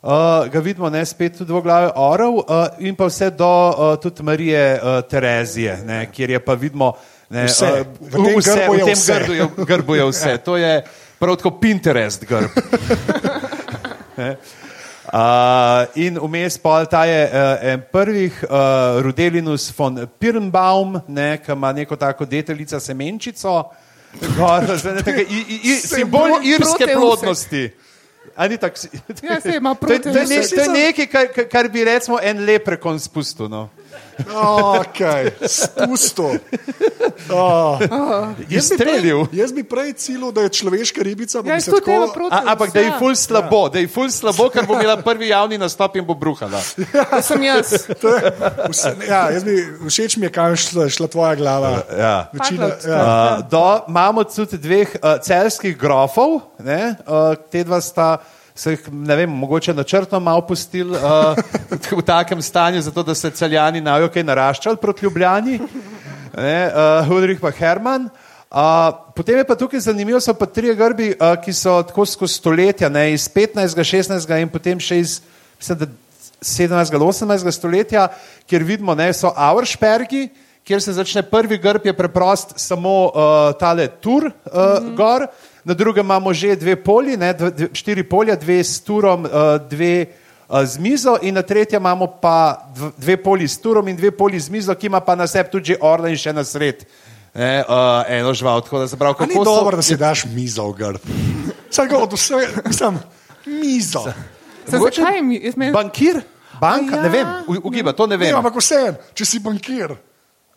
uh, ga vidimo ne spet tudi v glavi orov uh, in pa vse do uh, tudi Marije uh, Terezije, ne, kjer je pa vidimo ne, vse, uh, v tem, vse, grbu, v tem vse. Grbu, je, grbu je vse. To je prav tako Pinterest grb. Uh, in vmes pa ta je uh, en prvih, uh, Rudelinus von Pirnbaum, ne, ki ima neko tako deteljico semenčico, uh, Gor, zdaj, tako, i, i, i, simbol irske plodnosti. Tak, ja, se ima temu. To je nekaj, kar, kar bi recimo en leprekon spustil. No. Ok, spusto. Oh. Izstrelil. Jaz bi prej cilil, da je človeška ribica. Ja, tako, a, ampak da je ful slabo, ja. da je ful slabo, ker bo imela prvi javni nastop in bo bruhala. Ja. To sem jaz. To je, vse, ja, jaz bi, všeč mi je, kam šla, šla tvoja glava. Ja. Večina, ja. uh, do, imamo tudi dveh uh, celskih grofov, ne, uh, te dva sta se jih, ne vem, mogoče načrtno malo pustili uh, v takem stanju, zato da se celjani najo kaj naraščali proti Ljubljani, uh, Ulrich pa Herman. Uh, potem je pa tukaj zanimivo, so pa tri grbi, uh, ki so tako skozi stoletja, ne, iz 15., 16. in potem še iz mislim, 17. ali 18. stoletja, kjer vidimo, da so Auerspergi, kjer se začne prvi grb, je preprost samo uh, tale tur uh, mm -hmm. gor na drugem imamo že dve polji, ne, dve, štiri polja, dve s turom, uh, dve uh, z mizo, in na tretjem imamo pa dve polji s turom in dve polji z mizo, ki ima pa na sebi tudi orla in še na sred. Ne, uh, eno žival, tako da se pravi, kako je to dobro, da si daš mizo v grb. Vsak od vsega, sem mizo. Zakaj mi je zmeden? Bankir, banka, ja. ne vem, ugiba, to ne vem. Ne, ampak vse, če si bankir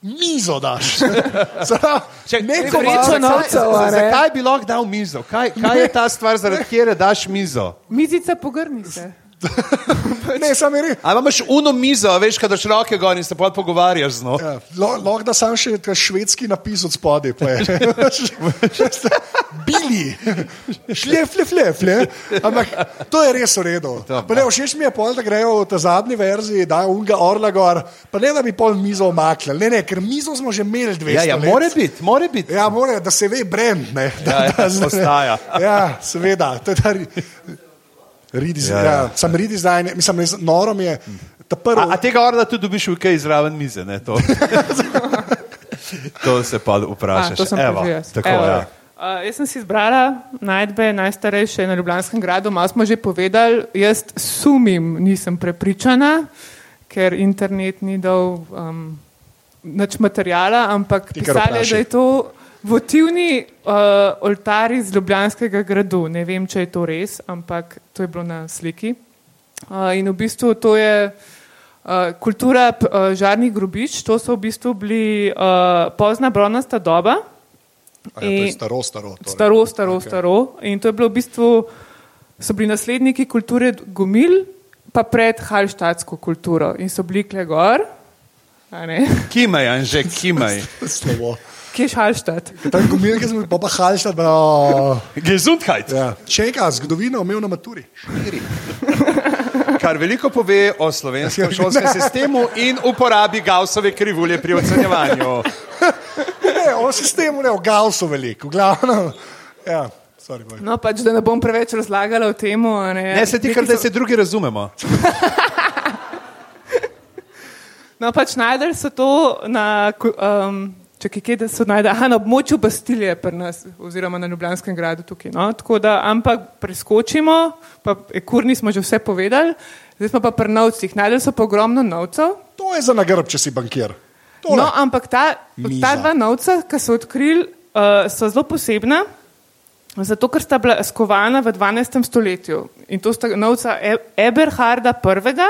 mizo daš. Če neko vrečo novcev, zakaj bi lahko dal mizo? Kaj, kaj je ta stvar, zaradi katere daš mizo? Mizica pogrni se. Ne, sam je res. Ali imaš uno mizo, veš, kadar še roke gor in se pa pogovarjaš z njo. Ja, Lahko da sam še švedski napis od spodaj. Bili, šle, fle, fle, fle. Ampak to je res. Pa Ne, všeč mi je pol, da grejo v ta zadnji verziji, da je unga orla gor, pa ne da bi pol mizo omaknili. Ne, ne, ker mizo smo že imeli dve Ja, ja, more biti, more biti. Ja, more, da se ve brand. Ne, da, Ja, ja, da, ostaja. Ja, seveda. To redizajn. Ja, Ja, ja. Sam redizajn, mislim, res noro mi je. Ta prvi, A, a tega orla tudi dobiš v kaj zraven mize, ne to. to se pa vprašaš. A, to sem Evo, tako, Evo. ja. Uh, jaz sem si izbrala najdbe najstarejše na Ljubljanskem gradu, malo smo že povedali. Jaz sumim, nisem prepričana, ker internet ni dal um, nič materijala, ampak pisali, da je to votivni uh, oltar iz Ljubljanskega gradu. Ne vem, če je to res, ampak to je bilo na sliki. Uh, in v bistvu to je uh, kultura uh, žarnih grobišč, to so v bistvu bili uh, pozna bronasta doba. Ja, to je in- staro, staro. Torej. Staro, staro, okay. staro. In to je bilo v bistvu, so bili nasledniki kulture Gomil, pa pred halštatsko kulturo in so bili kle gor. a ne. Kimaj, Anže, kimaj. Slovo. Kje je halštat? Tam gumil, ki smo pa pa halšta, da oh, Gesundheit. ja. Čeka, zgodovino imel na maturi. Štiri. Kar veliko pove o slovenskem šolskem sistemu in uporabi Gaussove krivulje pri ocenjevanju. Ne, o sistemu ne, o Gausu veliko, v glavnem. Ja, sorry, boj. No, pač, da ne bom preveč razlagala o tem. Ne, Ne, se ti kar, da se drugi razumemo. No, pač najdel so to na, um, čakaj, kje da so najdel, aha, na območju Bastilije pri nas, oziroma na Ljubljanskem gradu tukaj. No? Tako da, ampak preskočimo, pa e, kurni smo že vse povedali, zdaj smo pa pri novcih. Najdel so pa ogromno novcev. To je za nagrb, če si bankir. Tole. No, ampak ta, Miza. ta dva novca, ki so odkrili, uh, so zelo posebna. Zato, ker sta bila skovana v 12. stoletju. In to sta novca E- Eberharda I.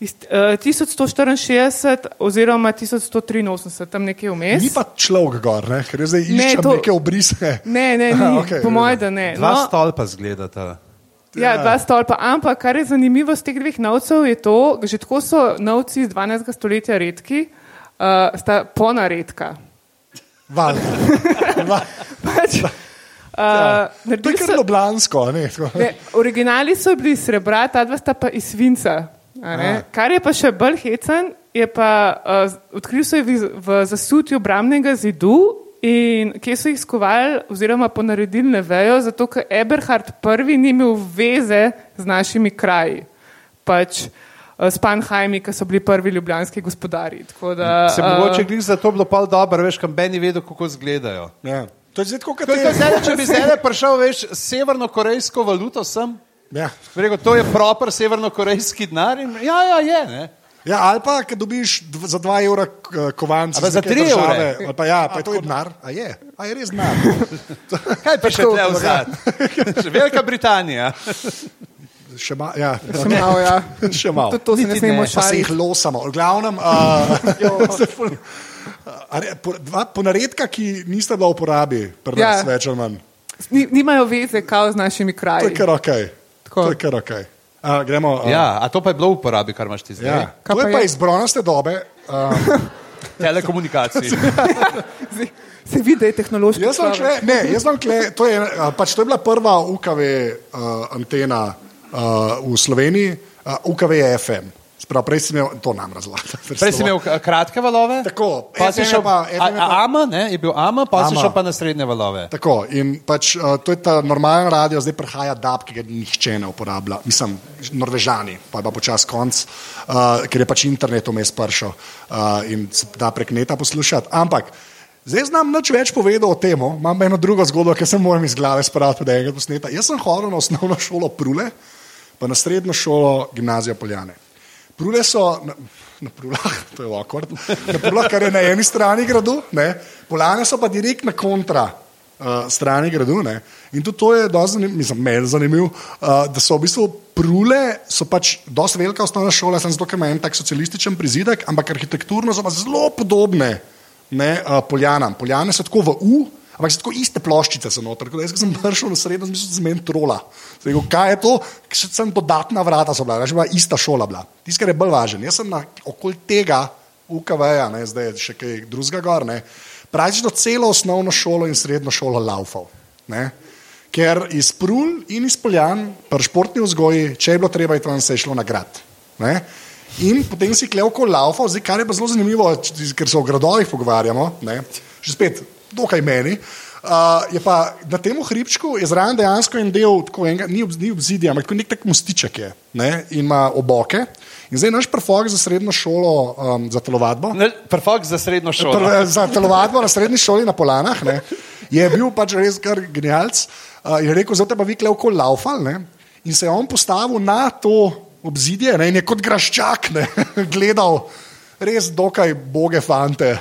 iz uh, 1164 oziroma 1183, tam nekje vmes. Ni pa človek gor, ne? ker jaz zdaj Ne, iščem to- neke obrise. Ne, ne, ni. Okej, okay, po mojem, da ne. Dva No, stolpa zgledata. ja, dva stolpa. Ampak kar je zanimivo z teh dveh novcev, je to, že tako so novci iz 12. stoletja redki, uh, sta ponaredka. Valjda. Va- Pač, uh, To je kar so- ljubljansko. a Ne? Tako. Ne, originali so bili iz srebra, ta dva sta pa iz svinca. A ne. A. Kar je pa še bolj hecen, je pa uh, odkril so jih v, v zasutju bramnega zidu in kje so jih skovali oziroma ponaredili ne vejo, zato ker Eberhard I ni imel veze z našimi kraji. Pač, uh, s Panhajmi, ki so bili prvi ljubljanski gospodari. Tako Da, Se uh, mogoče glih za to bilo pol dobro, veš, kam Ben je vedel, kako izgledajo. Ja. To je zdaj kot To je zdaj, če bi zdaj prišel, veš, severno-korejsko valuto sem, Ja. rekel, to je proper severno-korejski denar ja, ja, je, ne. Ja, ali pa, če dobiš za 2 evra k- kovanci. A pa iz za neke tri države, evre? ali Pa, ja, pa je to je denar. A je, a je res denar. Kaj pa še Tako, vzad? Še Velika Britanija. Še ma, ja, Še malo, ja. še malo. Tudi to se ne smemo ne. Pa se jih losamo. V glavnem, uh, se ful- a ne, po- dva ponaredka, ki nista bila v uporabi, pri Ja. več ali manj. Ni, nimajo veze kao z našimi To je kraji. kar ok. Tako. To je kar ok. Uh, gremo. Uh, Ja, a to pa je bilo v uporabi, kar imaš ti zdaj? ja. Kaj To je pa je? iz bronaste dobe. Uh, Telekomunikacij. Se vidi, da je tehnološki. jaz sem kle, ne, jaz sem kle, to je, pač to je bila prva UKV uh, antena uh, v Sloveniji, uh, UKV je FM. Sprav, prej si imel, to nam razlaga. Prej si imel kratke valove, Tako, pa si šel, pa- a, a, AMA, ne, je bil AMA, pa si AMA. šel pa na srednje valove. Tako, in pač uh, to je ta normalen radio, zdaj prihaja DAB, ki ga nihče ne uporablja, mislim, Norvežani, pa je pa počasi konc, uh, ker je pač internet vmes pršel uh, in se da prek neta poslušati. Ampak zdaj znam nič več povedati o tem, imam eno drugo zgodbo, ki se moram iz glave spraviti, da je enkrat posneta. Jaz sem hodil na osnovno šolo Prule, pa na srednjo šolo Gimnazija Poljane. Prule so na, na Prulah, to je awkward, na Prulah, kar je na eni strani gradu, ne, Poljane so pa direkt na kontra uh, strani gradu. Ne, in tudi to je meni zanimivo, uh, da so v bistvu Prule, so pač dosti velika osnovna šola, sem zato, ker ima en tak socialističen prizidek, ampak arhitekturno so pa zelo podobne ne, uh, Poljanam. Poljane so tako v U, Ampak so tako iste ploščice so noter. Jaz sem prišel na srednjo, sem mislil, da sem trola. Sem Rekel, kaj je to? Še sem dodatna vrata so bila, že bila ista šola. bila. Tisto, kar je bolj važno. Jaz sem na okoli tega UKV-ja, zdaj je še kaj drugega gor, ne, praktično celo osnovno šolo in srednjo šolo laufal. Ne. Ker iz Prul in iz Poljan, pri športni vzgoji, če je bilo treba, je tam se je šlo na grad. Ne. In potem si klevko laufal, zdaj kar je pa zelo zanimivo, ker se o gradovih pogovarjamo, ne, že spet, dokaj meni. Uh, je pa na tem hribčku zraven dejansko en del, enega, ni, ob, ni obzidja, ampak nek tak mostiček je ne, in ima oboke. In zdaj naš prefok za srednjo šolo, um, za telovadbo. Prfok za srednjo šolo. Prve, za telovadbo na srednji šoli na Polanah ne, je bil pač res kar genialc. Uh, je rekel, zdaj pa vi klevko laufal ne, in se je on postavil na to obzidje ne, in je kot graščak ne, gledal res dokaj boge fante,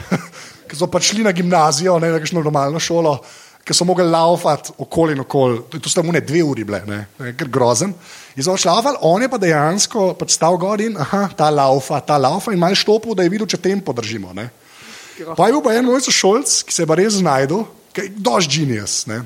ki so pač šli na gimnazijo, ne na kakšno normalno šolo. Ki so mogli laufati okoli in okoli, to, sta mu ne dve uri bile, ne, ne, ker grozen. In so šlaufali, on je pa dejansko pač stal gor in aha, ta laufa, ta laufa in malo štopil, da je videl, če tempo držimo. Ne. Pa je bil pa en moj sošolc, ki se je pa res znašel, je dož genius. Ne?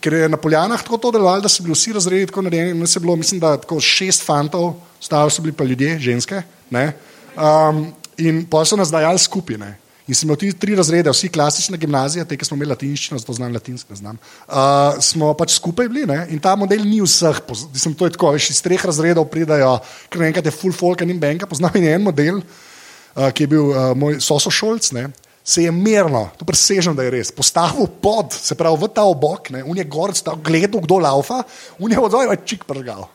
Ker je na Poljanah tako to delovalo, da so bili vsi razredi tako narejeni. Nas je bilo, mislim, da tako šest fantov, ostali so bili pa ljudje, ženske. ne. Um, in pa so nas dajali skupaj. In smo imeli ti tri razrede, vsi klasične gimnazije, te, ki smo imeli latinščino, zato znam latinsko, ne znam. Uh, smo pač skupaj bili ne? in ta model ni vseh, mislim, to je tako, veš, iz treh razredov pridajo, ker naenkrat je full folk in benka, poznam in en model, uh, ki je bil uh, moj sosošolc, ne, se je merno, to presežem, da je res, postavil pod, se pravi v ta obok, ne, un je gor, stal, gledal, kdo laufa, un je odzval in čik prgal.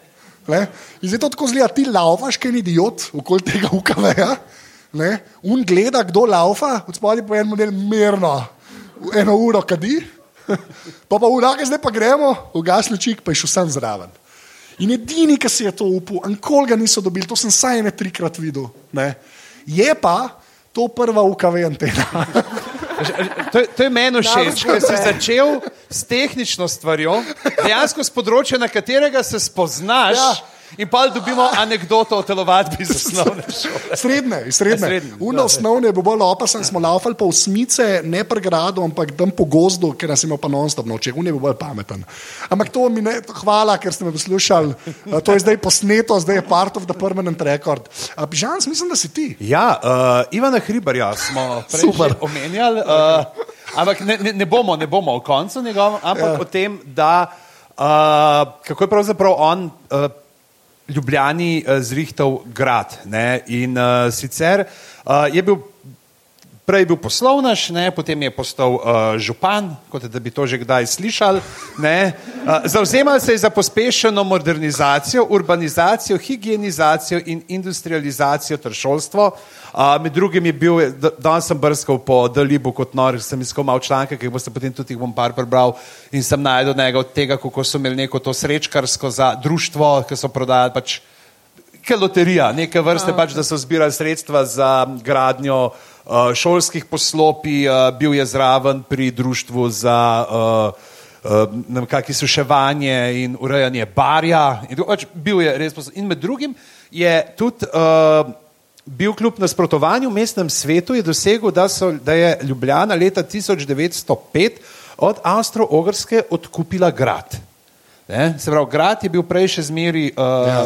Ne? In zdaj to tako zgleda, ti laufaš, kaj je idiot, okoli tega UKV-ja, ne, un gleda, kdo laufa, od spodaj pa je en model merno, eno uro kadi, pa pa urake, zdaj pa gremo, ugasni čik, pa je šel sam zraven. In edini, ki si je to upal, nikoli ga niso dobili, to sem saj ene trikrat videl. Ne. Je pa to prva UKV antena. To, je- to je meni všeč, ker si začel s tehnično stvarjo, dejansko z področja, na katerega se spoznaš. Ja. In pa dobimo anegdoto o telovadbi iz osnovne šole. Srednje, iz srednje. Srednje, Uno ja. osnovne bo bolj opasen, smo laufali po osmice, ne pri gradu, ampak tam po gozdu, ker nas ima pa non-stop noče, uno je bil bolj pameten. Ampak to mi ne, hvala, ker ste me poslušali. Uh, To je zdaj posneto, zdaj je part of the permanent record. Uh, Pižans, mislim, da si ti. Ja, uh, Ivana Hribarja smo prej omenjali, uh, ampak ne, ne, ne, bomo, ne bomo o koncu njegovem, ampak ja. o tem, da uh, kako je pravzaprav on. Uh, Ljubljani uh, zrihtal grad. Ne? In uh, sicer uh, je bil prej bil poslovnež, ne, potem je postal uh, župan, kot da bi to že kdaj slišali. ne. Uh, Zavzemal se je za pospešeno modernizacijo, urbanizacijo, higienizacijo in industrializacijo ter šolstvo. Uh, med drugim je bil, da- danes sem brskal po Dalibu kot nor, sem iskal malo članke, ki jih boste potem tudi bom par prebral in sem najdel njega od tega, kako so imeli neko to srečkarsko za društvo, ki so prodajali pač Neka loterija, neke vrste, pač, da so zbirali sredstva za gradnjo uh, šolskih poslopij, uh, bil je zraven pri društvu za uh, uh, kakšno suševanje in urejanje barja. In, pač, bil je res posl- in med drugim je tudi uh, bil kljub nasprotovanju v mestnem svetu, je dosegel, da, so, da je Ljubljana leta 1905 od Avstro-Ogrske odkupila grad. Ne? Se pravi, grad je bil prej še zmeri uh, ja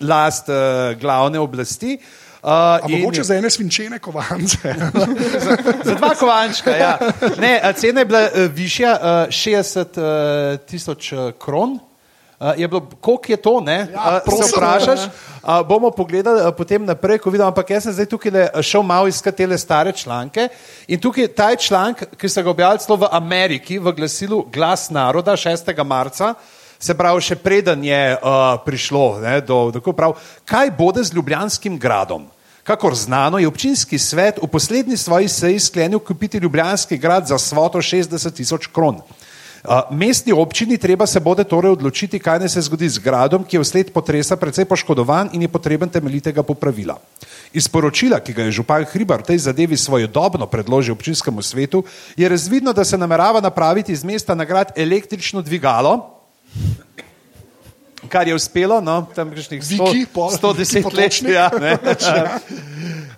last uh, glavne oblasti. Uh, A in- mogoče za ene svinčene kovance. za dva kovančka. Ja. Ne, cena je bila uh, višja, uh, 60 uh, tisoč uh, kron. Uh, je bilo, koliko je to, ne? Ja, uh, se vprašaš. Uh, bomo pogledali uh, potem naprej, ko vidimo, ampak jaz sem zdaj tukaj le, uh, šel malo iskati te stare članke. In tukaj ta je članek, ki so ga objavili celo v Ameriki, v glasilu Glas naroda 6. marca. Se pravi, še preden je uh, prišlo ne, do, do prav, kaj bude z Ljubljanskim gradom. Kakor znano, je občinski svet v poslednji svoji seji sklenil kupiti Ljubljanski grad za svoto 60 tisoč kron. Uh, Mestni občini treba se bode torej odločiti, kaj naj se zgodi z gradom, ki je vsled potresa precej poškodovan in je potreben temeljitega popravila. Iz poročila, ki ga je župan Hribar v tej zadevi svojodobno predložil občinskemu svetu, je razvidno, da se namerava napraviti iz mesta na grad električno dvigalo, kar je uspelo, no, tam kakšnih 100 Viki, pol, 110 Viki let. Ja, ne.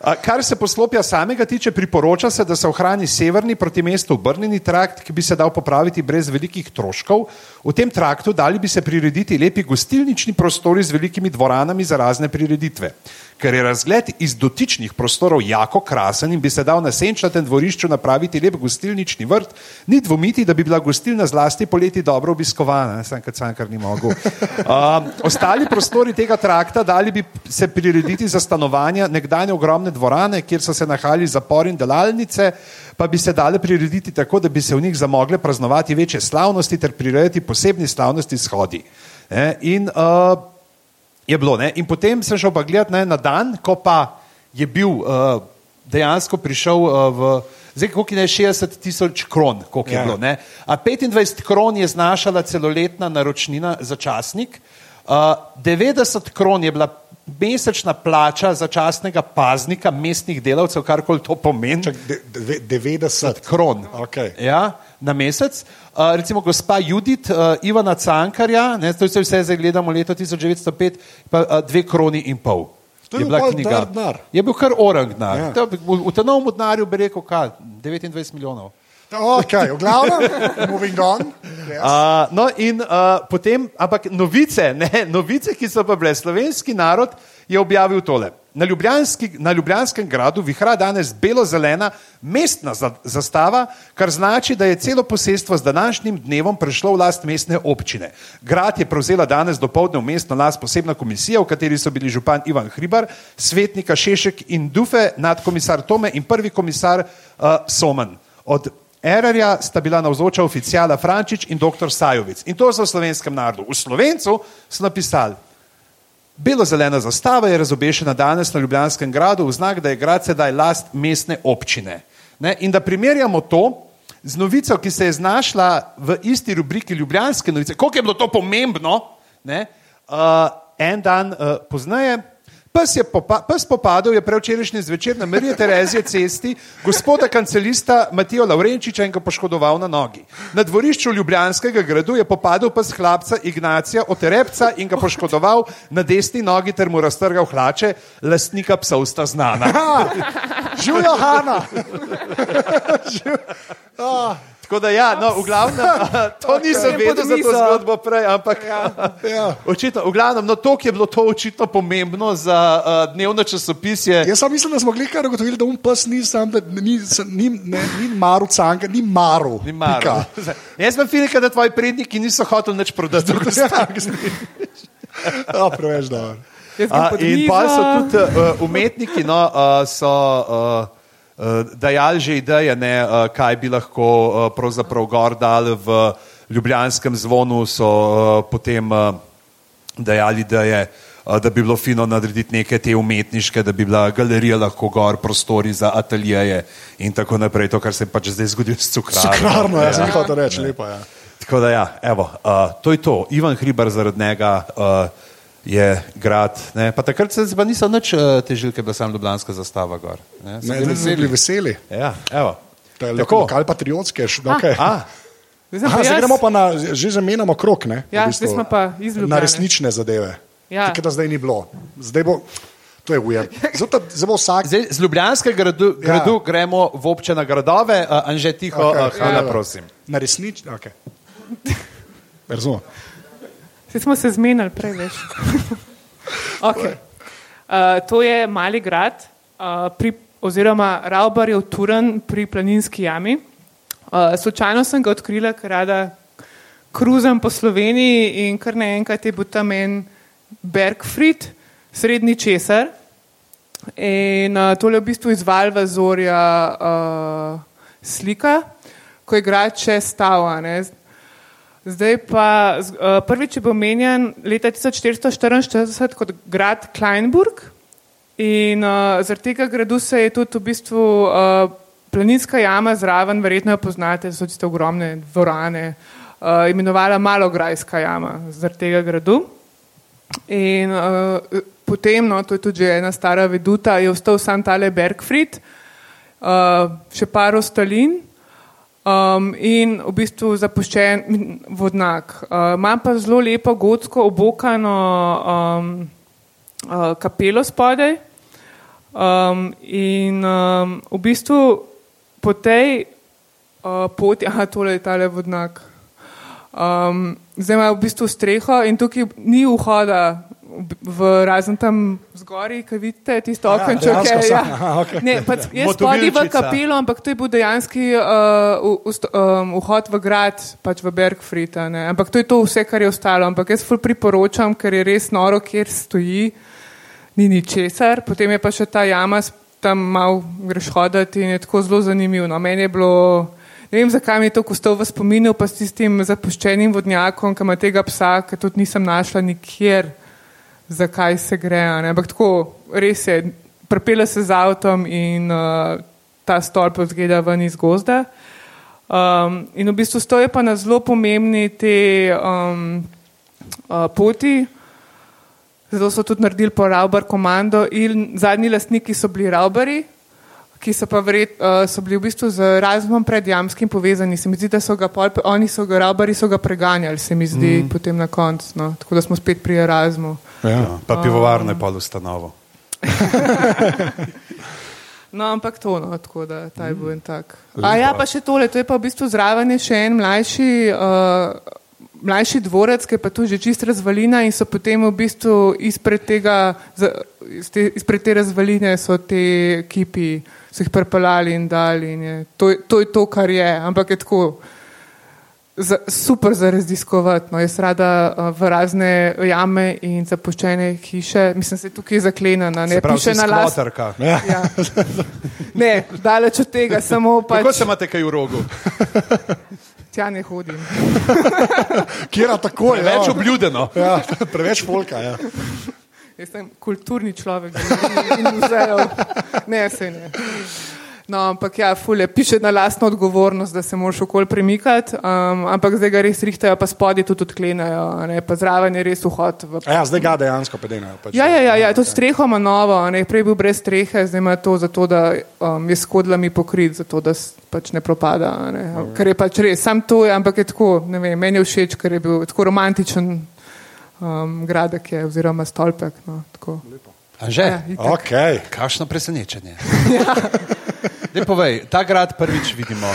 Kar se poslopja samega tiče, priporoča se, da se ohrani severni proti mestu obrnjeni trakt, ki bi se dal popraviti brez velikih stroškov. V tem traktu dali bi se prirediti lepi gostilnični prostori z velikimi dvoranami za razne prireditve. Ker je razgled iz dotičnih prostorov jako krasen in bi se dal na senčatem dvorišču napraviti lep gostilnični vrt, ni dvomiti, da bi bila gostilna zlasti poleti dobro obiskovana, sem kot sam kar ni mogel. Uh, ostali prostori tega trakta dali bi se prirediti za stanovanja nekdanje ogromne dvorane, kjer so se nahajali zapori in delalnice, pa bi se dale prirediti tako, da bi se v njih zamogle praznovati večje slavnosti ter prirejati posebni slavnosti shodi. Ne? In uh, je bilo. Ne? In potem sem šel pa gledati ne, na dan, ko pa je bil uh, dejansko prišel uh, v. Zdaj, koliko je 60 tisoč kron, koliko je Ja. bilo. Ne? A 25 kron je znašala celoletna naročnina za časnik, uh, 90 kron je bila mesečna plača začasnega paznika, mestnih delavcev, karkoli to pomeni. Čak, de, de, 90 kron. Okay. Ja, na mesec. Uh, recimo gospa Judit, uh, Ivana Cankarja, ne, to je vse zdaj gledamo leto 1905, pa uh, dve kroni in pol. To je bil pol dar denar. Je bil kar orang denar. Ja. Ja. V, v tem novem denarju bi rekel, kaj, 29 milijonov. Okay, v glavnem, moving on. Yes. Uh, no, in uh, potem, ampak novice, ne, novice, ki so pa bile slovenski narod, je objavil tole. Na, Ljubljanski, na Ljubljanskem gradu vihra danes belo-zelena mestna za, zastava, kar znači, da je celo posestvo z današnjim dnevom prešlo v last mestne občine. Grad je prevzela danes dopoledne v mestno last posebna komisija, v kateri so bili župan Ivan Hribar, svetnika Šešek in Dufe, nadkomisar Tome in prvi komisar uh, Soman. Od Erarja sta bila navzoča oficijala Frančič in dr. Sajovic. In to so v slovenskem narodu. V Slovencu so napisali, Belo-zelena zastava je razobešena danes na Ljubljanskem gradu v znak, da je grad sedaj last mestne občine. Ne? In da primerjamo to z novico, ki se je znašla v isti rubriki Ljubljanske novice, koliko je bilo to pomembno, ne? uh, en dan uh, pozneje. Pes, popa, pes popadal je prevčerajšnji zvečer na Marije Terezije cesti gospoda kancelista Matijo Laurenčiča in ga poškodoval na nogi. Na dvorišču Ljubljanskega gradu je popadal pes hlapca Ignacija Oterepca in ga poškodoval na desni nogi ter mu raztrgal hlače, lastnika psov sta znana. Živijo Hanna. Tako da ja, no, v glavnem, to nisem vedel za to zgodbo prej, ampak Ja. očitno, v glavnem, no, to, je bilo to očitno pomembno za uh, dnevno časopisje. Jaz sam mislim, da smo glihkar ugotovili, da um pes ni sam, da ni, se- ni, ne, ni maru canka, ni maru. Ni maro. Pika. Jaz sem filika, da tvoji predniki niso hoteli nič prodati. Ja, preveč dobro. Jaz grem A, pod in pa so tudi uh, umetniki, no, uh, so uh, dajali že ideje, ne, uh, kaj bi lahko uh, pravzaprav gor dali v Ljubljanskem zvonu, so potem dajali ideje. Da bi bilo fino narediti neke te umetniške, da bi bila galerija lahko gor, prostori za ateljeje in tako naprej, to, kar se je pač zdaj zgodilo s cukrarno. Cukrarno, jaz sem hotel reči, lepo je. Tako da, ja, evo, uh, to je to. Ivan Hribar zaradi njega uh, je grad. Ne? Pa takrat se pa niso nič uh, težili, da sem Ljubljanska zastava gor. Ne, So Ne, bili da smo bili veseli. Ja, evo. To je Tako. lokal patriotske. š- Okay. A, Zdaj sem Aha, zdaj gremo pa na, že zamenjamo krok, ne? Ja, zdaj smo pa iz Na resnične zadeve. Ja. Tako da zdaj ni bilo. Zdaj bo, to je weird. Zato, zdaj bo vsak. zdaj, z Ljubljanskega gradu, Ja. gradu gremo v občine gradove, uh, Anže tiho, okay, uh, Hanna, ja. prosim. Na resnične, ok. Razumem. Saj smo se zmenili prej, veš. okay. uh, to je mali grad, uh, pri, oziroma Raubarjev Turen pri Planinski jami. Uh, slučajno sem ga odkrila, ker rada kruzam po Sloveniji in kar naenkrat je bil tam en Bergfried, srednji česar. In uh, tole je v bistvu iz Valvazorja uh, slika, ko je grad še stal. a ne. Zdaj pa eh, prvič je bil omenjen leta 1444 kot grad Kleinburg in uh, zaradi tega gradu se je tudi v bistvu uh, planinska jama zraven, verjetno jo poznate, so tiste ogromne dvorane, uh, imenovala Malograjska jama zaradi tega gradu. In uh, potem, no, to je tudi že ena stara veduta, je ostal sam tale Bergfried, uh, še par ostalin um, in v bistvu zapuščen m, vodnak. Uh, pa zelo lepo gotsko obokano um, uh, kapelo spodaj. Um, in um, v bistvu po tej uh, poti, aha, tole je tale vodnak. Um, zdaj ima v bistvu streho in tukaj ni vhoda v, razen tam zgori, ki vidite tisto Ja, okenček. je, so. ja. Aha, okej. Ne, pač jaz spodaj v kapelo, ampak to je bil dejanski uh, vst- um, vhod v grad, pač v Bergfried. a ne. Ampak to je to vse, kar je ostalo. Ampak jaz ful priporočam, ker je res noro, kjer stoji, ni ničesar. Potem je pa še ta jama, tam mal greš hoditi in je tako zelo zanimivo. No, meni je bilo. Ne vem, zakaj mi je to kostal v spominu, pa s tistim zapuščenim vodnjakom, ki ima tega psa, ki tudi nisem našla nikjer, zakaj se gre. a ne. Ampak tako, res je, prepela se z avtom in uh, ta stolp zgleda ven iz gozda. Um, in v bistvu stoje pa na zelo pomembni te um, uh, poti. Zato so tudi naredili po Rauber komando in zadnji lastniki so bili Rauberi, ki so pa vred, uh, so bili v bistvu z razumom pred jamskim povezani. Se mi zdi, da so ga pol, oni so ga, Rauberi so ga preganjali, se mi zdi mm. potem na koncu. No. Tako da smo spet pri Erasmu. Ja, pa pivovarno je pol ustanovo. No, ampak to, no, tako da ta je bil en tak. A ja, pa še tole, to je pa v bistvu zraven še en mlajši, uh, mlajši dvorec, ki je pa tu že čist razvalina in so potem v bistvu izpred tega, izpred te razvaline so te kipi, so jih prepeljali in dali in je, to, to je to, kar je, ampak je tako. Za, super za raziskovati. No, jaz rada uh, v razne jame in zapuščene hiše, mislim, se tukaj zaklenjena, ne pravi, piše si na las. skvoterka. Ja. Ne, daleč od tega, samo Kako pač se imate kaj v rogu? tja ne hodim. Kjer je tako je? Več ja. obljudeno. Ja, preveč folka. Ja. Jaz sem kulturni človek in muzejev. Ne, se ne. No, ampak ja, fule, piše na lastno odgovornost, da se moraš okoli premikati, um, ampak zdaj ga res rihtajajo, pa spodaj tudi odklenajo, ne, pa zraven je res vhod. V... A Ja, zdaj ga dejansko pedenajo. Pač, Ja, ja, ja, ja, tudi streho ima novo, ne, prej bil brez strehe, zdaj ima to zato, da um, je s kodlami pokrit, zato da pač ne propada. Ne. Ker je pač res, sam to je, ampak je tako, ne vem, meni je všeč, ker je bil tako romantičen um, gradek je, oziroma stolpek. No, tako. Anže, Ja, itak. Okay. kakšno presenečenje. Ne povej, ta grad prvič vidimo.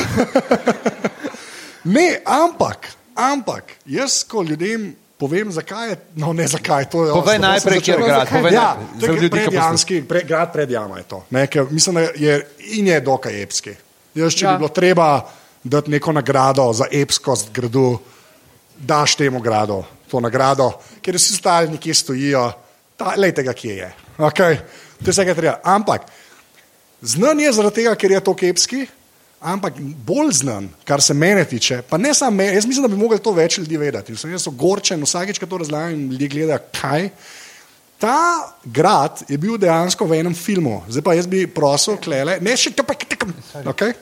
Ne, ampak, ampak, jaz ko ljudem povem, zakaj je, no ne zakaj, to je Povej sem najprej, kjer je grad. Povej Ja, to za je ljudi, ki predjamski, pre, grad pred jama je to. Ne, ker mislim, da je in je dokaj epski. Jaz, če ja. Ja. bi bilo treba dati neko nagrado za epskost gradu, daš temu gradu to nagrado, ker vsi ostali nekje stojijo, lejte ga, kje je. Okay. To je vse, kar treba. Ampak znan je zaradi tega, ker je to kepski, ampak bolj znan, kar se mene tiče, pa ne samo mene, jaz mislim, da bi mogli to več ljudi vedeti. Sem jaz ogorčen, vsakeč, ko to razlagam, ljudje gledajo, kaj. Ta grad je bil dejansko v enem filmu, zdaj pa jaz bi prosil, klele, ne še to, pa kitekam. Okay?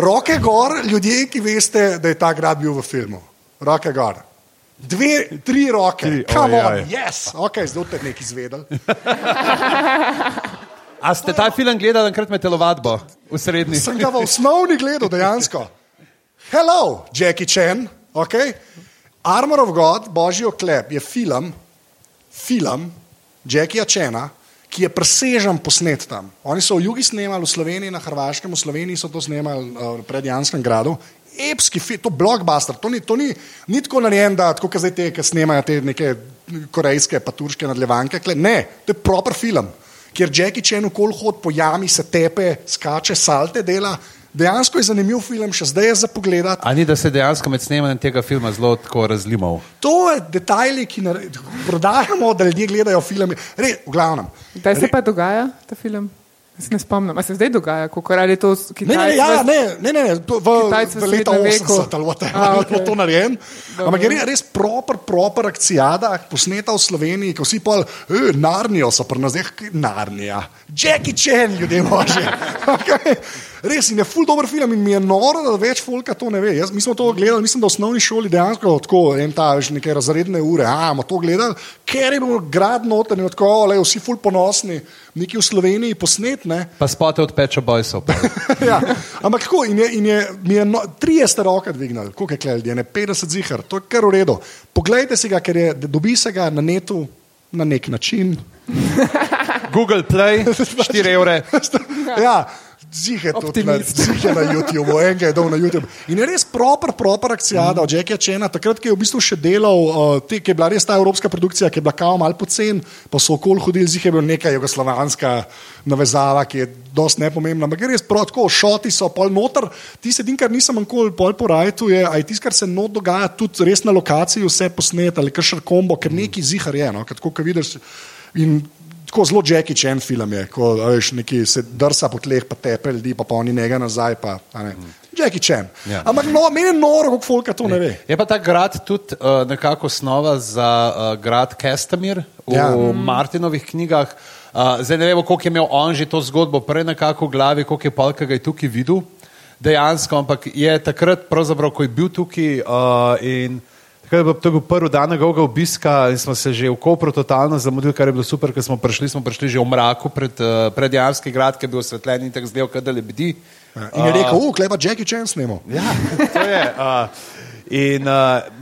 Roke gor, ljudje, ki veste, da je ta grad bil v filmu. Roke gor. Dve, tri roke, Tri, come on, ojej. yes, ok, zdaj ste nekaj izvedeli. A ste ta film gledali enkrat med telovadbo v srednji? Sem ga v osnovni gledal dejansko. Hello, Jackie Chan, ok. Armor of God, Božji oklep je film, film Jackie Chana, ki je presežen posnet tam. Oni so v jugi snemali, v Sloveniji, na Hrvaškem, v Sloveniji so to snemali uh, pred Janskem gradu. Epski film, to je blockbuster, to ni, to ni, ni tako narejen, da tako zdaj te, ki snemajo te neke korejske, pa turške nadaljevanke. kle. Ne, to je proper film, kjer Jackie Chan okol hod po jami, se tepe, skače, salte dela. Dejansko je zanimiv film, še zdaj je za pogled. A ni, da se dejansko med snemanjem tega filma zelo tako razlimal? To je detajli, ki prodajamo, da ljudje gledajo filme. Re, v glavnem. Kdaj se pa dogaja ta film? Jaz se ne spomnim. A se zdaj dogaja, kako ali je to s Ne, ne, ne, ja, Kitajci? ne, ne, ne, ne, to v, Kitajci v veku. 80 ali whatever, A, okej. bilo to narejen. Ampak je res, proper, proper akcijada, posneta v Sloveniji, ko vsi pol, eh, narnijo so pri nas, kaj narnija. Jackie Chan, ljudje božje. Okay. Res in je ful dober film in mi je noro, da več folka to ne ve. Jaz, mi smo to gledali, mislim, da v osnovni šoli dejansko tako, en ta, veš, neke razredne ure, a, bomo to gledali, ker je bil grad noten in tako, le, vsi ful ponosni, neki v Sloveniji posnetne. Pa spote od Peča Bojsov. ja, ampak tako, in je, in je, mi je no, trije ste roke dvignili, koliko je klej, ne 50 zihar, to je kar v redu. Poglejte si ga, ker je, dobi se ga na netu na nek način. Google Play, 4 evre. ja. Zihe tudi na, zihe na YouTubu, enega je dol na YouTube. In je res proper, proper akcija mm. od Jackie Chena, takrat, je v bistvu še delal, uh, te, ki je bila res ta evropska produkcija, ki je bila kao mal pocen, pa so okol hodili, zihe je bil neka jugoslovanska navezava, ki je dost nepomembna. Ampak je res prav tako, šoti so pol noter, ti se din, kar nisem nikoli pol po rajtu, je, aj tisto, kar se not dogaja, tudi res na lokaciji vse posnet ali kar še kombo, ker neki zihar je, no, kot vidiš. In tako zelo Jackie Chan film je, ko veš, neki se drsa po tleh, pa tepe ljudi, pa oni njega nazaj. Pa, Jackie Chan. Ja. Ampak no, meni je noro, kako folka to ne ve. Je pa ta grad tudi uh, nekako osnova za uh, grad Kestamir v ja. Martinovih knjigah. Uh, zdaj ne vemo, koliko je imel on že to zgodbo prej nekako v glavi, koliko je Palka ga je tukaj videl dejansko, ampak je takrat, ko je bil tukaj uh, in To je bil prvi dan njegovega obiska in smo se že v Kopru totalno zamudili, kar je bilo super, ker smo prišli, smo prišli že v mraku pred, uh, pred Janski grad, ki je bil osvetljen in tako zdel, da le bdi. Ja, in je rekel, uh, klepa Jackie Chan snemo. Ja, to je. Uh, In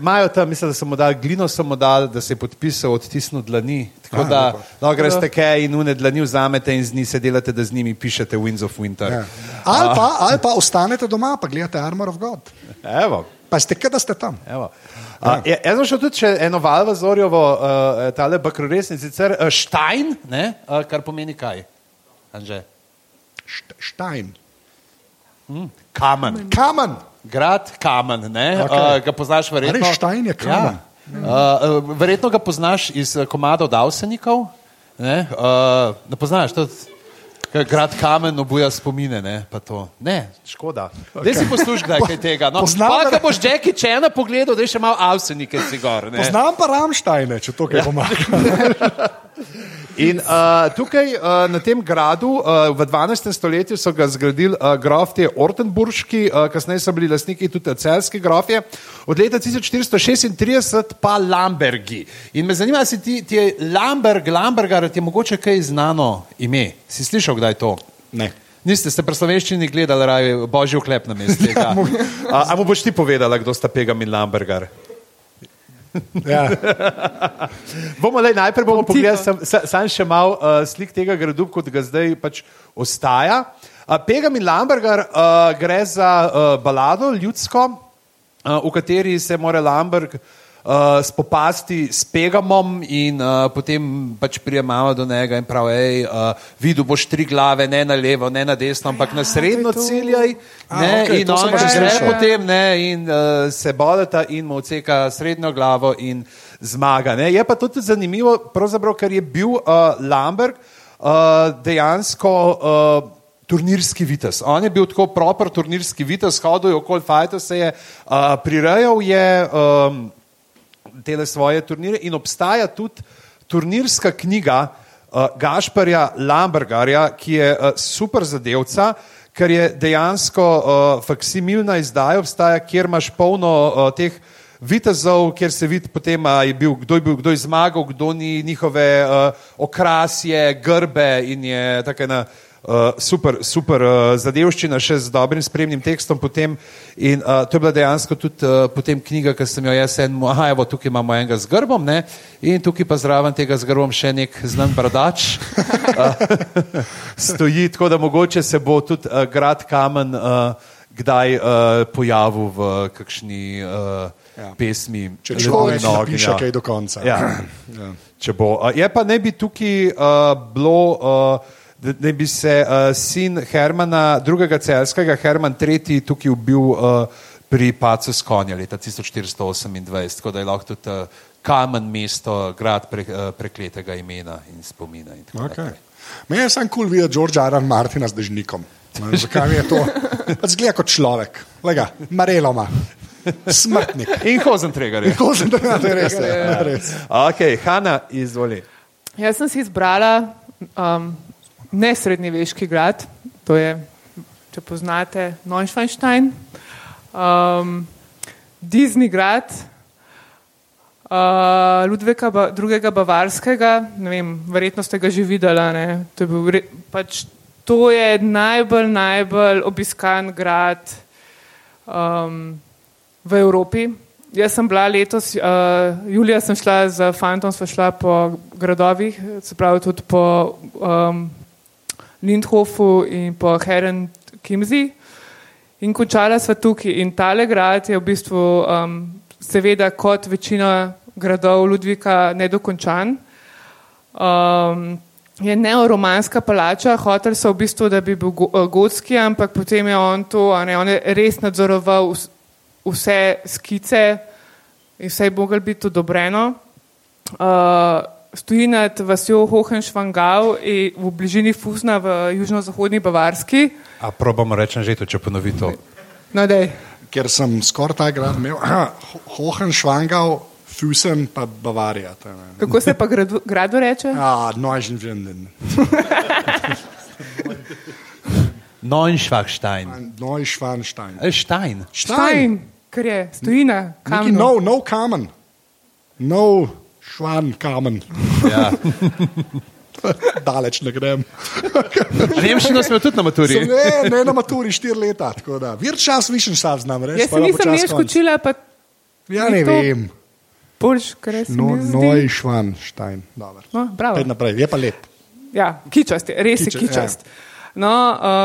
imajo uh, tam, mislim, da so mu dali glino, mu dali, da se je podpisal odtisnil dlani. Tako Aha, da no, greste kaj in une dlani vzamete in z njimi se delate, da z njimi pišete Winds of Winter. Ja. Ali, pa, ali pa ostanete doma, pa gledate Armor of God. Evo. Pa ste, kaj da ste tam. Evo. Ja. Uh, jaz sem šel tudi eno valvo zorjovo, uh, tale bakroresni, sicer uh, Štajn, uh, kar pomeni kaj? Anže? Štajn. Hmm. Kamen. Kamen. Grad Kamen, ne? Okay. Uh, ga poznaš verjetno? Ali Štajn je Kamen? Ja. Uh, verjetno ga poznaš iz komado Dawsenikov. Ne, uh, ne poznaš, to je Grad kamen obuja spomine, ne, ne škoda. Okay. Si poslušaj, kaj tega. No, Poznam, da boš Jackie Chana pogledal, da je še malo avsenike si gor. Ne. Poznam pa Ramštajne, če to kaj pomaga. In uh, tukaj uh, na tem gradu uh, v 12. stoletju so ga zgradili uh, grofje Ortenburški, uh, kasneje so bili lastniki tudi celske grofje, od leta 1436 pa Lambergi. In me zanima, si ti, ti je Lamberg, Lambergar, ti je mogoče kaj znano ime? Si slišal kdaj to? Ne. Niste se pri slovenščini gledali, raje božji oklep na mestu. Ampak boš ti povedala, kdo sta Pegam in Lambergar? Ja. bomo le najprej bomo pogledali, sam, sam še malo uh, slik tega gradu, kot ga zdaj pač ostaja. Uh, Pegam in Lambergar uh, gre za uh, balado ljudsko, uh, v kateri se mora Lamberg uh, uh, spopasti s Pegamom in uh, potem pač prijemamo do njega in pravi, hej, uh, videl boš tri glave, ne na levo, ne na desno, ampak ja, na srednjo ciljaj. Okay, in on že gre potem ne, in uh, se bodata in mu odseka srednjo glavo in zmaga. Ne. Je pa tudi zanimivo, ker je bil uh, Lamberg uh, dejansko. Uh, Turnirski vites. On je bil tako proper turnirski vites, hodil je okoli fajta, se je uh, prirejal, je um, te svoje turnire in obstaja tudi turnirska knjiga uh, Gašparja Lambergarja, ki je uh, super zadevca, ker je dejansko uh, faksimilna izdaja, obstaja, kjer imaš polno uh, teh vitezov, kjer se vidi potem, je bil, kdo, je bil, kdo je zmagal, kdo ni njihove uh, okrasje, grbe in je tako ena. Uh, super, super uh, zadevščina, še z dobrim spremnim tekstom. Potem, in, uh, to je bila dejansko tudi uh, knjiga, ki sem jo jaz en, aha, evo, tukaj imamo enega z grbom, ne? in tukaj pa zraven tega z grbom še nek znan bradač. uh, stoji tako, da mogoče se bo tudi uh, grad kamen uh, kdaj uh, pojavil v kakšni uh, ja. pesmi. Če če bo nekaj napiše, kaj do konca. Ja. ja. Če bo. Uh, je pa ne bi tukaj uh, bilo. Uh, da bi se uh, sin Hermana, drugega celskega, Herman III, tukaj ubil uh, pri Pacu s konja leta 1428, tako da je lahko tudi uh, kamen mesto, grad pre, uh, prekletega imena in spomina. In okay. Meni je samo kul cool videti George Aran Martina z dežnikom. Zakaj je to? Zgleda kot človek, lega, mareloma. Smrtnik. In hozen tregar. In hozen tregar, res je. Res. Ok, Hanna, izvoli. Jaz sem si izbrala um, ne srednjeveški grad, to je, če poznate, Neuschwanstein, um, Disney grad, uh, Ludvika ba, II. Bavarskega, ne vem, verjetno ste ga že videli. To, pač, to je najbolj, najbolj obiskan grad um, v Evropi. jaz sem bila letos, uh, julija sem šla z fantom, sva šla po gradovih, se pravi tudi po um, Lindhofu in po Heren Kimzi. In končala sva tukaj. In tale grad je v bistvu, um, seveda, kot večina gradov Ludvika, nedokončan. Um, je neoromanska palača, hotel so v bistvu, da bi bil uh, gotski, ampak potem je on to, ne, on je res nadzoroval vs- vse skice in vse je moglo biti odobreno. Uh, stoji nad vasjo Hohenschwangau in v bližini Fusna v južno-zahodni Bavarski. A probamo reči že to, če ponovi to. No, dej. Ker sem skoraj ta grad imel, Hohenschwangau, Füssen pa Bavarija. to je ne. Kako se pa gradu, gradu reče? Ja, Neuschwanstein. Neunschwachstein. Neuschwanstein. E, Stein. Štajn, ker je stojina, Neki kamen. no, no kamen. No švan kamen. Ja. Daleč ne grem. Nemščino smo tudi na maturi. Ne, ne na maturi, štiri leta. tako da. Vir čas, višen čas znam reči. Jaz nisem konc. učila, pa Ja, ne vem. boljš, kar se No, zdi. Neuschwanstein. Dobro. No, bravo. Pej naprej, je pa lep. Ja, kičast je, res Kiča- je kičast. No,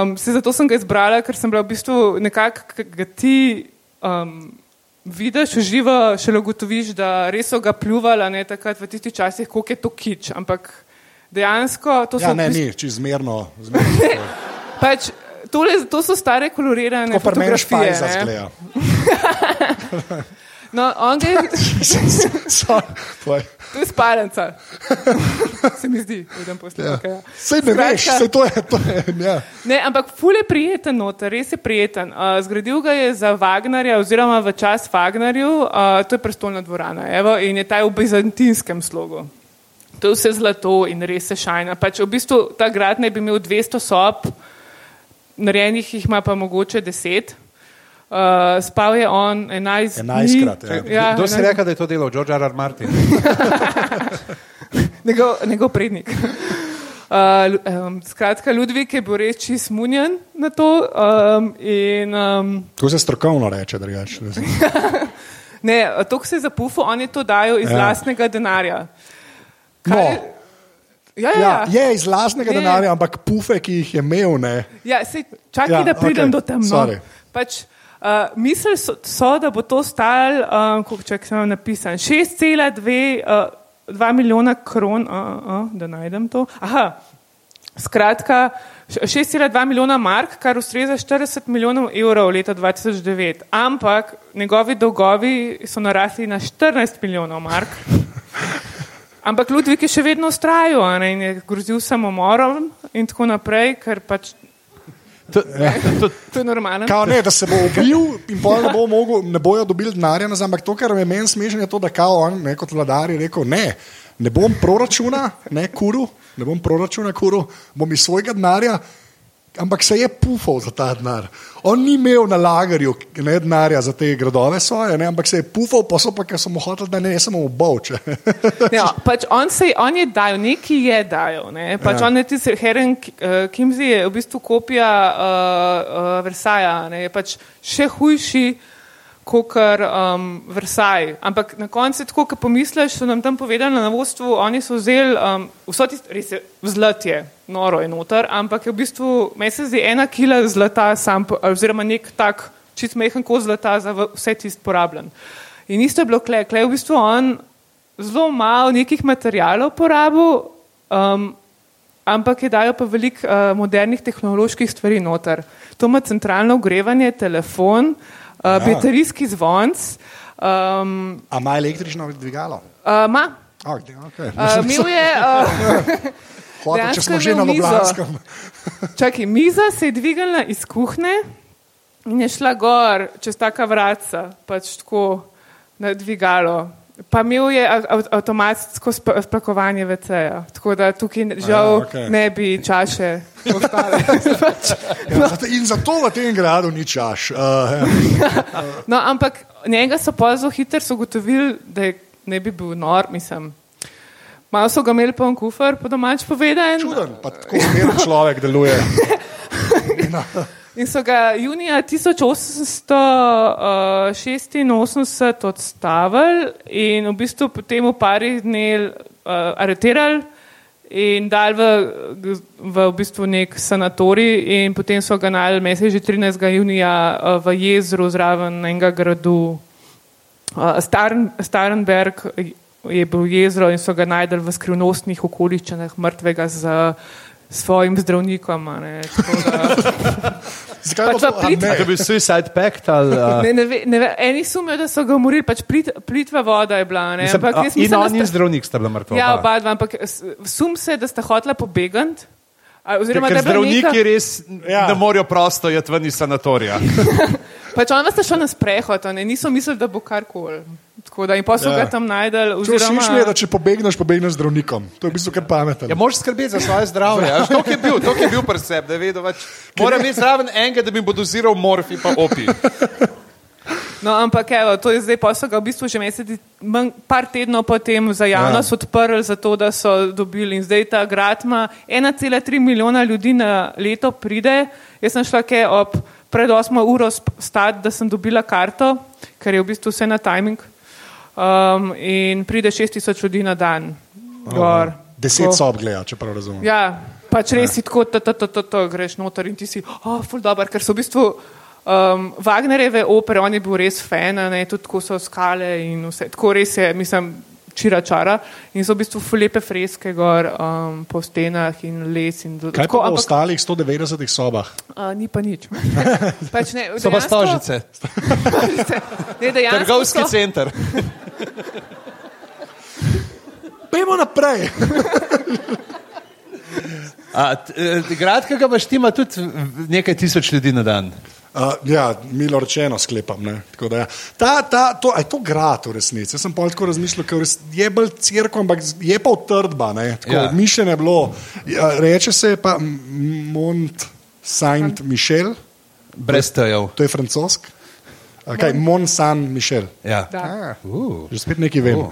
um, se zato sem ga izbrala, ker sem bila v bistvu nekako, ki ga ti um, vidiš, uživa, šele ugotoviš, da res so ga pljuvali ne, takrat v tistih časih, koliko je to kič. Ampak dejansko to so, Ja, ne, ni, čizmerno. zmerno. pač, tole, to so stare kolorirane Ko pa meni fotografije. špajza ne. zgleda. No, on ga je, Sorry. To je spalenca. Se mi zdi, posle. Ja. Okay, ja. Sej ne veš, Skratka- sej to je. To je ja. Ne, ampak ful je prijeten noter, res je prijeten. Uh, zgradil ga je za Wagnerja oziroma v čas Wagnerju, uh, to je prestolna dvorana evo, in je ta v bizantinskem slogu. To je vse zlato in res se šajna. Pač v bistvu ta grad naj bi imel 200 sob, narejenih jih ima pa mogoče 10. Uh, spal je on 11 dni. 11-krat, ja. ja Kdo si 11 rekel, da je to delal? George R. R. Martin. njegov, njegov prednik. Uh, um, skratka, Ludvik je bil res čist munjen na to. Um, in, um, To se strokovno reče, drugače. ne, to, se je zapufal, on je to dajal iz Ja. ja. lastnega denarja. No. je- Ja, ja, Ja, ja. je iz lastnega Je. denarja, ampak pufe, ki jih je imel, ne. ja sej, čakaj, Ja, da pridem okay. do tam. No. sorry. Pač, uh, Mislili so, so, da bo to stal, um, kako če sem napisan, 6,2 uh, milijona kron, uh, uh, da najdem to. Aha, skratka, š- 6,2 milijona mark, kar ustreza 40 milijonov evrov leta 2009. Ampak njegovi dolgovi so narasli na 14 milijonov mark. Ampak Ludvik je še vedno ustrajal in je grozil samomorom in tako naprej, ker pač To, to, to je normalno. Kao ne, da se bo ubil in pol ne, bo mogel, ne bojo dobili denarja nazaj, ampak to, kar je meni smešno, je to, da kao on, ne, kot vladar je rekel, ne, ne bom proračuna, ne kuru, ne bom proračuna kuru, bom iz svojega denarja, ampak se je pufal za ta denar. On ni imel na lagerju ne, denarja za te gradove svoje, ne, ampak se je pufal, pa so pa, ker so mu hoteli, da ne, ne samo obovče. Ne, pač on, se, on je dajal, neki je dajal. Ne? Pač ja. on je tisti Heren uh, Kimzi, je v bistvu kopija uh, uh, Versaja, ne? je pač še hujši kot um, Versaj. Ampak na koncu, tako kot pomisliš, so nam tam povedali na vodstvu, oni so vzeli um, vso tisto, res je vzletje, noro je noter, ampak je v bistvu, meni se zdi ena kila zlata, sam, oziroma nek tak čist mehen kos zlata za vse tisto porabljen. In isto je bilo kle, kle je v bistvu on zelo malo nekih materijalov porabil, um, ampak je dajal pa veliko uh, modernih tehnoloških stvari noter. To ima centralno ogrevanje, telefon, uh, ja. baterijski zvonc, um, A ima električno dvigalo? uh, ma, okay. uh, imel je, uh, Hotel, če smo že na. Ljubljanskem. čakaj, miza se je dvignila iz kuhne in je šla gor čez taka vratca, pač tako na dvigalo. Pa imel je av- av- avtomatsko sp- spakovanje VC-ja, tako da tukaj žal A, okej. ne bi čaše ostale. Ja, in zato v tem gradu ni čaš. Uh, ja. no, ampak njega so pa zelo hitro ugotovili, da je, ne bi bil nor, mislim. Malo so ga imeli pa v kufr, po domač povedan. Čuden, pa tako zmeren človek deluje. In so ga junija 1886 odstavili in v bistvu potem v parih dneh uh, aretirali in dali v, v, v bistvu nek sanatorij in potem so ga najdel mesec že 13. junija uh, v jezeru zraven enega gradu. Uh, Staren, Starenberg je bil jezero in so ga najdel v skrivnostnih okoliščinah mrtvega z svojim zdravnikom. a Ne, Tako da- Zakaj Pač pa v to- a Plitvi- ne? Je bil suicide pact ali. Uh, Ne, ne, ve, ne, ve, eni sumijo, da so ga umorili, pač plit, plitva voda je bila. Ne, mislim, ampak a, in mislim, da on in sta- zdravnik sta bila mrtva. Ja, oba. dva, ampak sum se, da sta hotela pobegati. a, Oziroma, Ker da je zdravniki neka, res Ja. ne morejo prosto iti ven iz sanatorija. pač ona sta šla na sprehod, ne, niso mislili, da bo karkoli. Tako da in pa so Ja. ga tam najdel. Če všeč mi je, Oziroma, da če pobegneš, pobegneš z zdravnikom. To je v bistvu kar pametno. Ja, moraš skrbeti za svoje zdravje. To je bil, to je bil pri sebi, da je vedel več. Moram imeti zraven enega, da bi mu doziral morfi pa opi. no, ampak evo, to je zdaj, pa so ga v bistvu že mesec, manj, par tednov potem za javnost ja. odprli, zato da so dobili. In zdaj ta grad ima 1,3 milijona ljudi na leto pride. Jaz sem šla kaj ob pred 8 uro stati, da sem dobila karto, ker je v bistvu vse na timing. Um, in pride 6000 ljudi na dan. Gor. Deset Tako. sob gleda, če prav razumem. Ja, pač res si tako, to, to, to, to, to, greš noter in ti si, oh, ful dobro, ker so v bistvu um, Wagnerjeve opere, on je bil res fan, ne, tudi ko so skale in vse, tako res je, mislim, čira čara in so v bistvu lepe freske gor um, po stenah in les in do- Kaj tako, pa v ampak ostalih 190 sobah? uh, ni pa nič. pač ne, So pa dejansko- stožice, Ne, dejansko trgovski so- center. Pejmo naprej. A, eh, Grad, ki ga imaš, ima tudi v- nekaj tisoč ljudi na dan. Uh, ja, milo rečeno sklepam. ne. Tako da ja. Ta, ta, to, a je to grad v resnici. Jaz sem pol tako razmišljal, ker je bolj crkva, ampak je pa utrdba. Ja. Mišljenje je bilo. Ja, reče se pa Mont Saint Michel, Brez tejev. to je francosk. Kaj, Mont Saint Michel. Ja. Ah, Uh. Že spet nekaj vem. Uh,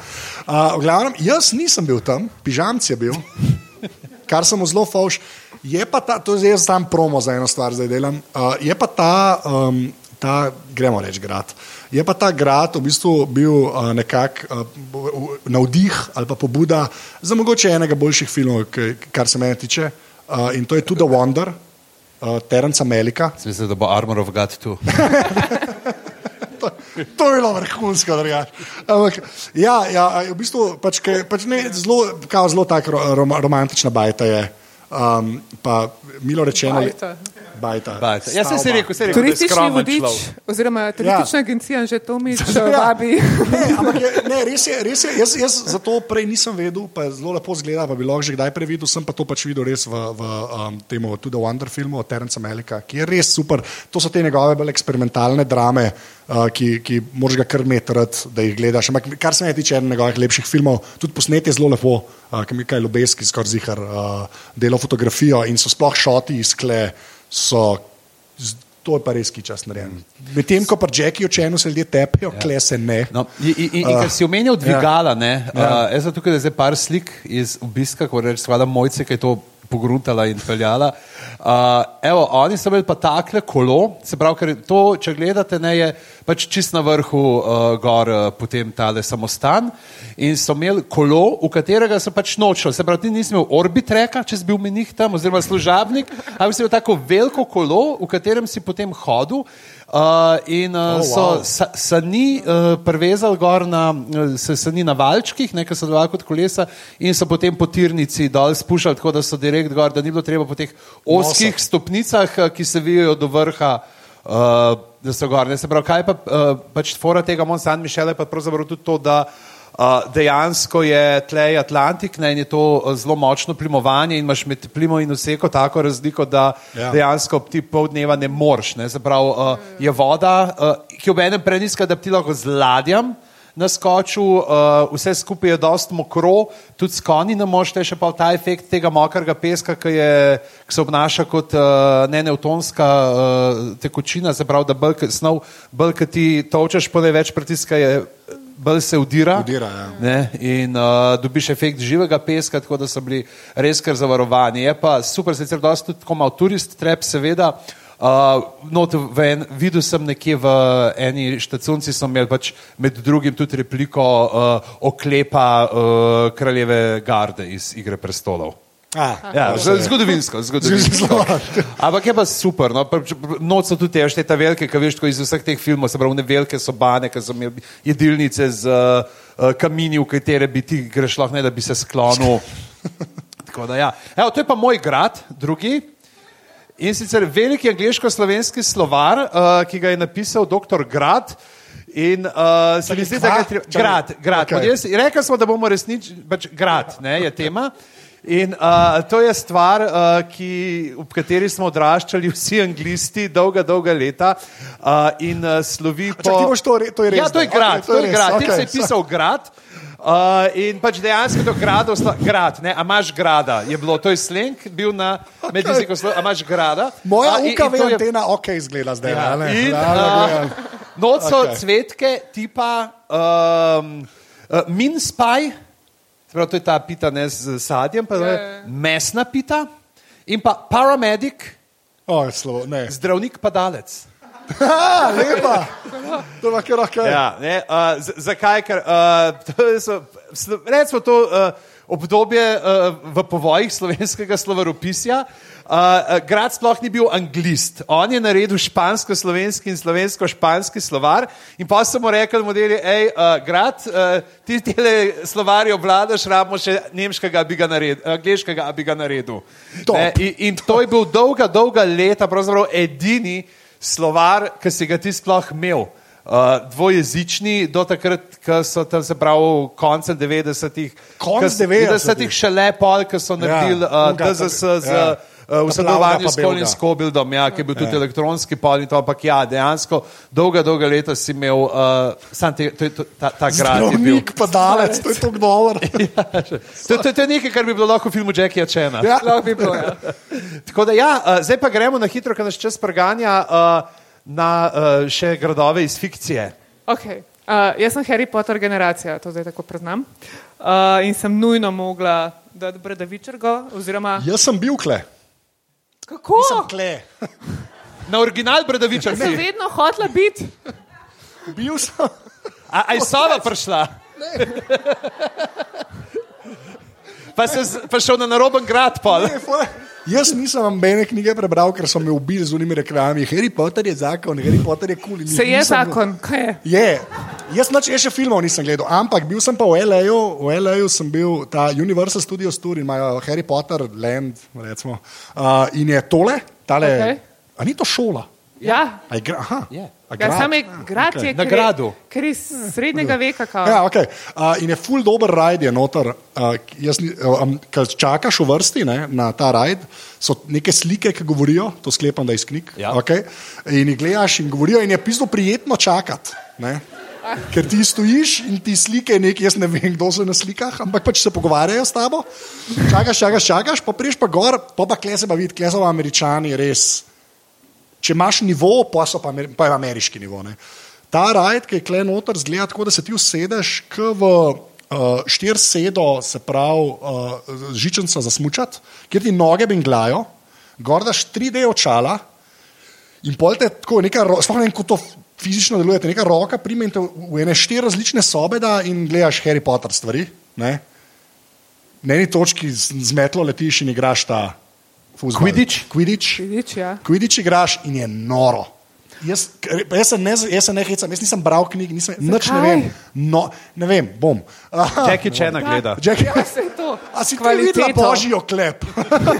v glavnem, jaz nisem bil tam, pižamc je bil, kar sem zelo fauš. Je pa ta, to je sam promo za eno stvar, zdaj delam. Uh, je pa ta, um, ta, gremo reči, grad. Je pa ta grad v bistvu bil uh, nekako uh, navdih ali pa pobuda za mogoče enega boljših filmov, kar se mene tiče. Uh, in to je tudi The Wonder, uh, Terenca Melika. Mislim, da bo Armor of God tu. To, to je bilo vrhunsko, da rečeš. Ampak, ja, ja, v bistvu pač, ke, pač ne, zelo, zelo tako ro, rom, romantična bajta je. Um, pa milo rečeno, Bajta. Bajta. Bajta. Ja, saj si rekel, si rekel, Turistični vodič, človek. oziroma turistična ja. agencija, že to mi Ja. vabi. Ne, ampak je, ne, res je, res je jaz, jaz za to prej nisem vedel, pa zelo lepo zgleda, pa bi lahko že kdaj previdel, sem pa to pač videl res v, v um, tem tudi v Wonder filmu od Terenca Melika, ki je res super. To so te njegove bolj eksperimentalne drame, uh, ki, ki moraš ga kar metrati, da jih gledaš. Ampak kar se me tiče eden njegovih lepših filmov, tudi posnet je zelo lepo, uh, ki mi kaj ljubeski skoraj zihar uh, delo fotografijo in so sploh šoti iz kle, so To je pa res kičas narejen. Medtem ko pa Jackie očenu se ljudje tepejo, ja. kle se ne. No, in, in, in, in ker si omenil dvigala, ne, Ja. uh, jaz sem tukaj zdaj par slik iz obiska, ko rečeš, svala mojce, ki je to pogruntala in peljala. Uh, evo, oni so imeli pa takle kolo, se pravi, ker to, če gledate, ne, je pač čist na vrhu uh, gor uh, potem tale samostan in so imeli kolo, v katerega so pač nočili. Se pravi, ti nisi imel orbitreka, če si bil menih tam, oziroma služabnik, ampak si imel tako veliko kolo, v katerem si potem hodil. Uh, in uh, Oh, oh, so wow. sa, sani uh, prevezali gor na, eh, se sani na valčkih, nekaj so delovali kot kolesa in so potem po tirnici dol spuščali, tako da so direkt gor, da ni bilo treba po teh oskih Nosa. stopnicah, eh, ki se vijajo do vrha, uh, da so gor. Ne, se pravi, kaj pa uh, pač fora tega Mont Saint Michel je pa pravzaprav tudi to, da Uh, dejansko je tlej Atlantik ne, in je to uh, zelo močno plimovanje in imaš med plimo in oseko tako razliko, da Ja. ja. dejansko ti pol dneva ne moreš. Ne. Se pravi, uh, je voda, uh, ki je ob enem preniska, da ti lahko z ladjem naskočil, uh, vse skupaj je dost mokro, tudi s konji ne moreš, te še pa ta efekt tega mokrega peska, ki, je, ki se obnaša kot uh, neneutonska uh, tekočina, se pravi, da bolj, snov, bolj, ki ti točeš, pa ne več pritiska je. Bolj se udira, Udira, ja. ne, in uh, dobiš efekt živega peska, tako da so bili res kar zavarovani. Je pa super, sicer dosti tudi tako malo turist, trep, seveda. Uh, not v en, videl sem nekje v eni štacunci, so imeli pač med drugim tudi repliko uh, oklepa uh, kraljeve garde iz Igre prestolov. A, Ja, z- zgodovinsko, zgodovinsko. Ampak je pa super. No, Noč so tudi te, ta velike, ki veš, tako iz vseh teh filmov, se pravi, ne velike sobane, ki so imeli jedilnice z uh, kamini, v katere bi ti greš lahko, ne da bi se sklonil. Tako da, ja. Evo, to je pa moj grad, drugi. In sicer veliki angliško-slovenski slovar, uh, ki ga je napisal dr. Grad. In uh, se mi zdi, da je treba. Grad, grad. Okay. Rekli smo, da bomo resničili, pač grad ne, je tema. In uh, to je stvar, uh, ki, v kateri smo odraščali vsi anglisti dolga, dolga leta uh, in uh, slovi po. Čak, ti boš to re- to je res, Ja, to je grad, Okej, to to je je grad. Tem okej, se je pisal grad. Uh, in pač dejansko to grado, grad, ne, a imaš grada, je bilo, to je sleng, bil na okay. medijskem slovu, a imaš grada. Moja A, in- in UKV to je- antena ok izgleda zdaj. Ja, ne? in, ne, uh, so Okej. okay. cvetke tipa um, uh, minspaj, prav to je ta pita ne z sadjem, pa Ja, je ja. mesna pita in pa paramedic, O, je slovo, ne. zdravnik padalec. Ha, lepa. To je kar ok. Ja, ne, uh, z- zakaj? Ker uh, to so, recimo to uh, obdobje uh, v povojih slovenskega slovaropisja. Uh, uh, grad sploh ni bil anglist. On je naredil špansko-slovenski in slovensko-španski slovar in pa so mu rekli, modeli, hej, uh, grad, uh, ti tele slovarje obvladaš, rabimo še nemškega, bi ga naredil, angliškega, bi ga naredil. Top. Ne, in, in to je bil dolga, dolga leta, pravzaprav edini slovar, ki si ga ti sploh imel. Uh, dvojezični do takrat, ko so tam se pravi koncem 90-ih. Konec ko- 90-ih. 90-ih šele pol, ko so naredili uh, Unga, DZS z ja. Uh, v sodelovanju s pa Colin Belga. Skobildom, ja, ki je bil tudi elektronski pol in to, ampak ja, dejansko dolga, dolga leta si imel, uh, sam te, to, to, ta, ta grad je bil. Zdravnik, padalec, to je to dober. To, to, to je nekaj, kar bi bilo lahko v filmu Jackie Chana. Ja. Lahko bi bilo. Ja. Tako da, ja, uh, zdaj pa gremo na hitro, ker nas čas preganja uh, na uh, še gradove iz fikcije. Okay. Uh, jaz sem Harry Potter generacija, to zdaj tako priznam. Uh, in sem nujno mogla dati bradavičargo. Oziroma, Jaz sem bil kle. Kako? Nisem kle. Na original Bradavičar Sem vedno hotela biti. Bil sem. A, a je Sava prišla? Pa si z- pa šel na naroben grad, pol. Ne. Jaz nisem nobene knjige prebral, ker so me ubili z unimi reklamami. Harry Potter je zakon, Harry Potter je kul. Cool, Se je zakon, kaj je? Je. Jaz noč še filmov nisem gledal, ampak bil sem pa v L.A.U. V L.A.U. sem bil ta Universal Studios Tour in imajo Harry Potter, Land, recimo. Uh, in je tole, tale. Okej. A ni to šola? Ja, A je gra, aha. Je. Ja sam je grad, Okej. je, Na gradu. Ker iz srednjega veka. Kao. Ja, okay. uh, in je full dober rajd, je noter. Uh, jaz, um, Ker čakaš v vrsti ne, na ta rajd, so neke slike, ki govorijo, to sklepam, da je iz knjig. Ja. Okay. In jih gledaš in govorijo, in je pisno prijetno čakati. Ne. Ker ti stojiš in ti slike nekaj, jaz ne vem, kdo so na slikah, ampak pač se pogovarjajo s tabo. Čakaš, čakaš, čakaš, pa priješ pa gor, pa pa kle se pa vidi, kle so pa američani res. Če imaš nivo, pa, pa, pa je ameriški nivo. Ne. Ta rajd, ki je kle noter, zgleda tako, da se ti usedeš k v uh, štir sedo, se pravi uh, žičenca za smučati, kjer ti noge binglajo, gor daš 3D očala in pol te tako neka, ro- sploh ne vem, kako to fizično deluje, te neka roka prime in te v ene štiri različne sobe da in gledaš Harry Potter stvari. Ne? Na eni točki z, z metlo letiš in igraš ta fuzbol. Quidditch? Quidditch. Vidiš, ja. Quidditch igraš in je noro. Jaz, jaz, se ne, jaz se ne hecam, jaz nisem bral knjig, nisem, nič ne vem. No, ne vem, bom. Aha, Jackie Chana gleda. Jackie, Ja, se je to. a si ti videla Kvaliteto. božjo klep?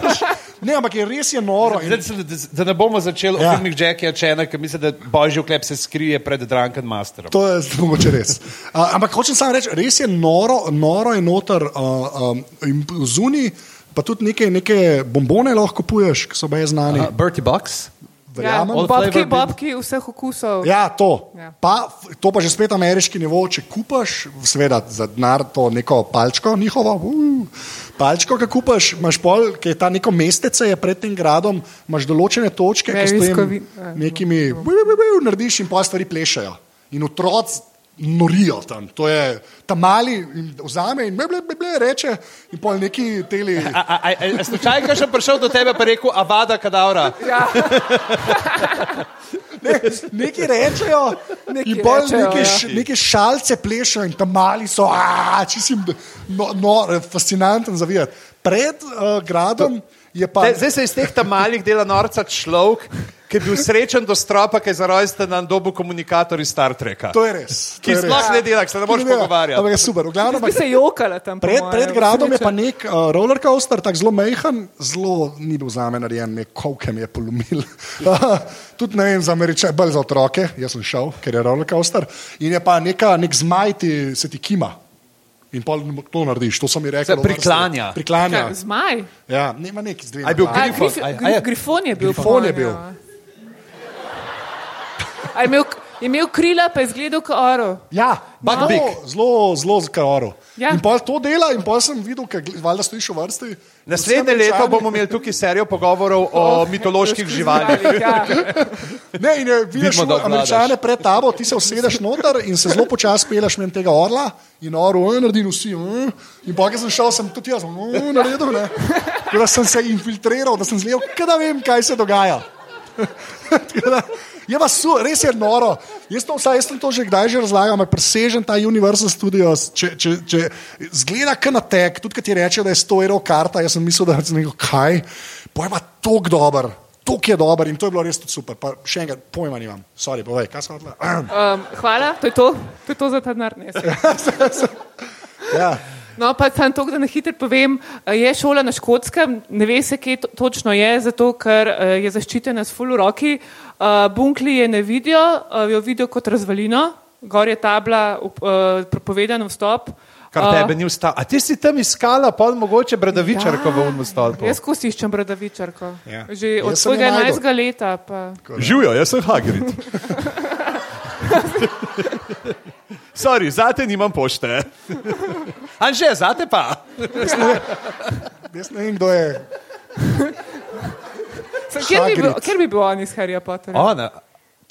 ne, ampak je res je noro. In, Zdaj, da, da ne bomo začeli Ja. o filmih Jackie Chana, ker mislim, da božji oklep se skrije pred Drunken Masterom. To je mogoče res. Uh, ampak hočem samo reči, res je noro, noro je noter uh, um, in zunaj, pa tudi neke, neke bombone lahko kupuješ, ki so baj znani. Uh, Bertie Box. Ja, Verjamem. All bobki, flavor bobki vseh okusov. Ja, to. Ja. Pa, to pa že spet ameriški nivo, če kupaš, seveda za denar to neko palčko njihovo, uh, palčko, ki kupaš, imaš pol, ki je ta neko mestece je pred tem gradom, imaš določene točke, ki s tem a, nekimi, bu, bu, bu, bu, narediš in pa stvari plešajo. In otroci norijo tam. To je tam mali vzame in meble, meble reče in pol neki teli. Slučajno, ki sem prišel do tebe, pa rekel, avada kadavra. Ja, Ne, neki rečejo, Neki in pol rečejo, neke, ja. š, neke šalce plešejo in tam mali so, čisim, no, no, fascinanten za videti. Pred uh, gradom je pa. Zdaj se iz teh tam malih dela norca človek, ki je bil srečen do stropa, ki je za rojsten dan dobu komunikator iz Star Treka. To je res. to Ki je res. sploh ne dela, se ne moreš pogovarjati. Ampak je super. V glavnem, bi se jokala tam. Pred, moje, pred gradom je pa nek uh, roller coaster, tako zelo mehen, zelo ni bil za me narejen, nek kovke mi je polomil. Tudi ne vem, za američane, bolj za otroke, jaz sem šel, ker je roller coaster. In je pa neka, nek zmaj, ti, se ti kima. In pol to narediš, to sem mi rekel. Se priklanja. Priklanja. Ja, Zmaj. Ja, nema neki zdaj. A je bil A, Grifon. je- je- grifon je bil. Grifon je bil. A je imel, je imel krila, pa je izgledal kot oro. Ja, Bug zelo, big. zelo, zelo zkaro. Ja. In pol to dela, in pol sem videl, ker valjda stojiš v vrsti. Naslednje leto bomo imeli tukaj serijo pogovorov o mitoloških živalih. Ja. Ne, in je, vidiš Vidimo, da američane pred tabo, ti se usedeš noter in se zelo počasi peleš mimo tega orla in oro, in naredi vsi. mm. In pa, ki sem šel, sem tudi jaz mm, naredil. Ne. Tako Da sem se infiltriral, da sem zlev, kaj da vem, kaj se dogaja. Da, Je pa su, res je noro. Jaz, to, vsaj, jaz sem to že kdaj že razlagal, ampak presežen ta Universal Studios. Če, če, če zgleda kot na tek, tudi kad ti reče, da je 100 evrov karta, jaz sem mislil, da je nekaj kaj. Pa tok dober, tok je dober in to je bilo res super. Pa še enkrat, pojma nimam. Sorry, povej, kaj sem odla. Um, hvala, to je to, to, je to za ta denar. ja. No, pa samo to, da na hitro povem, eh, je šola na škotskem, ne ve se, kje to, točno je, zato ker eh, je zaščitena s full roki. Uh, bunkli je ne vidijo, uh, jo vidijo kot razvalino, gor je tabla, uh, prepovedan vstop. Kar Uh, tebe ni ustalo. A ti si tam iskala, pol mogoče bradavičarko v unu stolpu? Jaz skozi iščem bradavičarko. Ja. Že Jaz od svojega našel. 11. leta. Pa. Živijo, jaz sem Hagrid. Sorry, zate nimam pošte. Anže, zate pa. Jaz ne vem, kdo je. Sem- Kjer bi, bil, kjer bi bil on iz Harryja Potterja? Ona,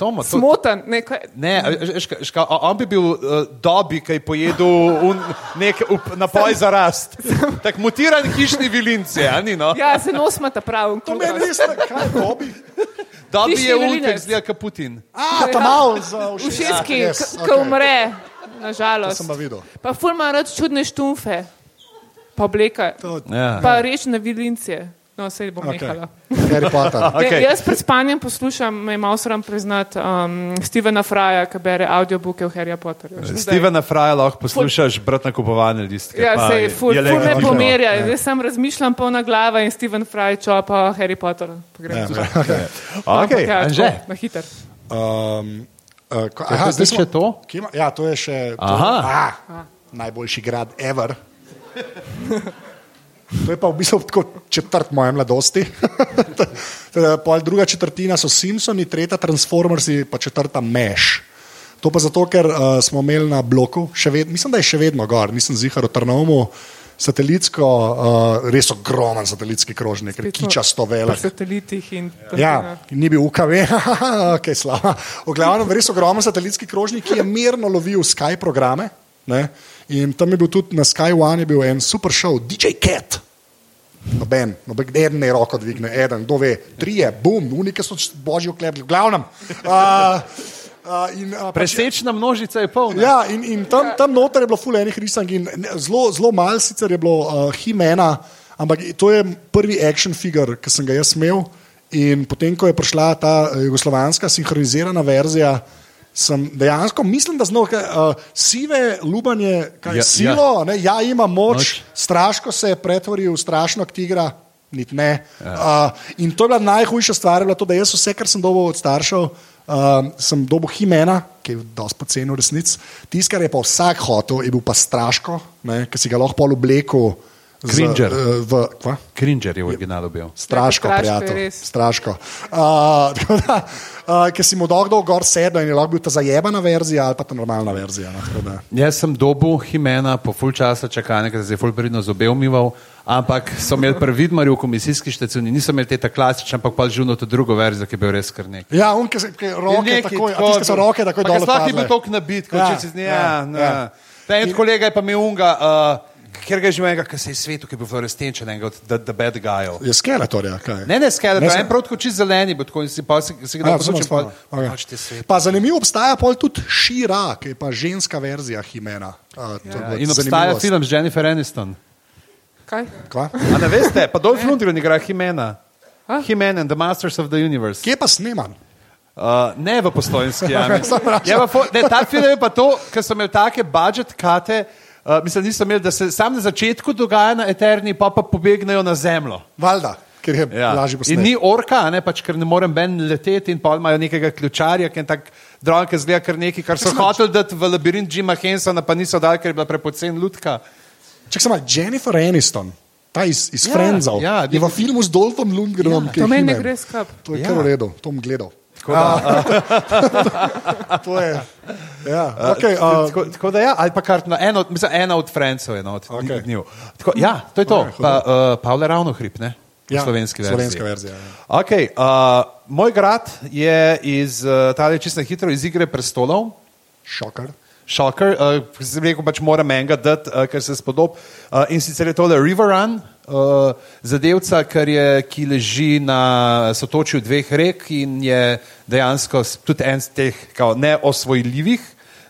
Tomo, to, Smotan. Ne, kaj, ne, ška, ška, on bi bil uh, dobi, ki je pojedel un, nek up, napoj za rast. Tak mutiran hišni vilinci, a ni no? ja, se nosmata prav. To meni res ne, kaj je dobi. Dobi je vilinec. ki zgleda kot Putin. A, ta mal za ušeski. Yes, ki okej. Umre, To nažalost. sem pa videl. Pa ful ima rad čudne štumfe, pa obleka, To- Ja. pa rečne vilince. No, se bom Okej. nehala. Harry Potter. Okej. Okay. Jaz pred spanjem poslušam, me je malo sram priznati, um, Stevena Fraja, ki bere audiobooke v Harry Potterju. Stevena Fraja lahko poslušaš, brat na kupovalne listke. Ja, se je ful, je ful me pomerja. Zdaj sam razmišljam polna glava in Steven Fry čopa Harry Potter. Pa grem Ja, čez. Okay, Ampak ja, Anže. Na hiter. Um, uh, ko, to aha, zdaj tudi smo- še to? Kje ima- Ja, to je še to, Aha. ah, najboljši grad ever. To je pa v bistvu tako četrt moje mladosti. Pol druga četrtina so Simpsoni, tretja Transformersi, pa četrta Meš. To pa zato, ker uh, smo imeli na bloku, še ved, mislim, da je še vedno gor, nisem zihar v Trnovmu, satelitsko, uh, res ogromen satelitski krožnik, je kičasto Po velik. satelitih in Ja, ni bil UKV, ok, slava. V glavnem, res ogromen satelitski krožnik, ki je mirno lovil Sky programe. Ne? In tam je bil tudi na Sky One en super show, DJ Cat. Noben, noben, eden je roko dvigne, eden, kdo ve, trije, bum, unike so božji oklepli, v glavnem. Uh, uh, in, uh, pač, Presečna množica je polna. Ja, in, in tam, tam noter je bilo ful enih risank in zelo, zelo malo sicer je bilo uh, Himena, ampak to je prvi action figure, ki sem ga jaz imel. In potem, ko je prišla ta eh, jugoslovanska sinhronizirana verzija, sem dejansko, mislim, da znal uh, sive lubanje, kaj je Ja, ja, silo, ja. Ne, ja, ima moč, moč, straško se je pretvoril v strašnega tigra. Niti ne. Ja. Uh, in to je bila najhujša stvar, je bilo to, da jaz vse, kar sem dobil od staršev, uh, sem dobil Himena, ki je dosti poceni v resnici. Tisto, kar je pa vsak hotel, je bil pa straško, ki si ga lahko pol oblekel v, kva? Cringer je v originalu bil. Straško, je prijatelj. Straško. Uh, tako da, uh, Ker si mu dolgo gor sedel in je lahko bil ta zajebana verzija ali pa ta normalna verzija. No, tako da. Jaz sem dobil Himena po full časa čakanja, ker se je full pridno zobe umival, ampak so imeli pri Vidmarju v komisijski štacuni, niso imeli te ta klasične, ampak pa živno to drugo verzijo, ki je bil res kar nekaj. Ja, on, ki se roke takoj, a tiste so roke takoj dol. Sploh je bil tok nabit, kot Ja, če si z ja, ja, ja. ja. Ta en kolega je pa imel unga, uh, ker ga je že enega, ki se je svetu, ki je bil fluorescenčen, enega od The, Bad Guy. Je skeletorja, kaj? Ne, ne, skele, Ne, sem- en prav tako čist zeleni, bo tako in si pa si, si ga Ja, da spomnim. pa Okay. pač. Pa zanimivo obstaja pol tudi Šira, ki je pa ženska verzija Himena. Uh, Ja, in obstaja film z Jennifer Aniston. Kaj? Kva? A ne veste, pa Dolph Lundgren igra Himena. A? Himena and the Masters of the Universe. Kje pa sneman? Uh, ne v postojnski jami. Je pa ne, ta film je pa to, ker so imeli take budget kate, uh, mislim, niso imeli, da se sam na začetku dogaja na Eterni, pa pa pobegnejo na zemljo. Valjda, ker je ja. lažje In posneti. ni orka, a ne, pač, ker ne morem ben leteti in pa imajo nekega ključarja, ki je tak drog, ki zgleda kar nekaj, kar so hoteli dati v labirint Jima Hensona, pa niso dali, ker je bila prepocen lutka. Čak sem Jennifer Aniston, ta iz, iz Ja, ja, Frenzov. ja, je v filmu z Dolphom Lundgrenom, Ja, je To meni gre skup. To je Ja. kar v redu, to bom gledal. Tako da, To je. Ja, okay, uh, uh, tako, tako da ja, ali pa kar na eno, mislim, ena od Francov je no, od Okej. okay. njiju. Tako, ja, to je to. Okay, pa, uh, Pavle Ravno hrib, ne? V ja, slovenski verziji. Slovenska verzija. Ja. Okay, uh, moj grad je iz, uh, tale čisto na hitro, iz Igre prestolov. Šokar. Šoker, uh, sem rekel, pač moram enega dati, uh, ker se spodob. Uh, in sicer je tole River Run, uh, zadevca, kar je, ki leži na sotočju dveh rek in je dejansko tudi en z teh kao, neosvojljivih,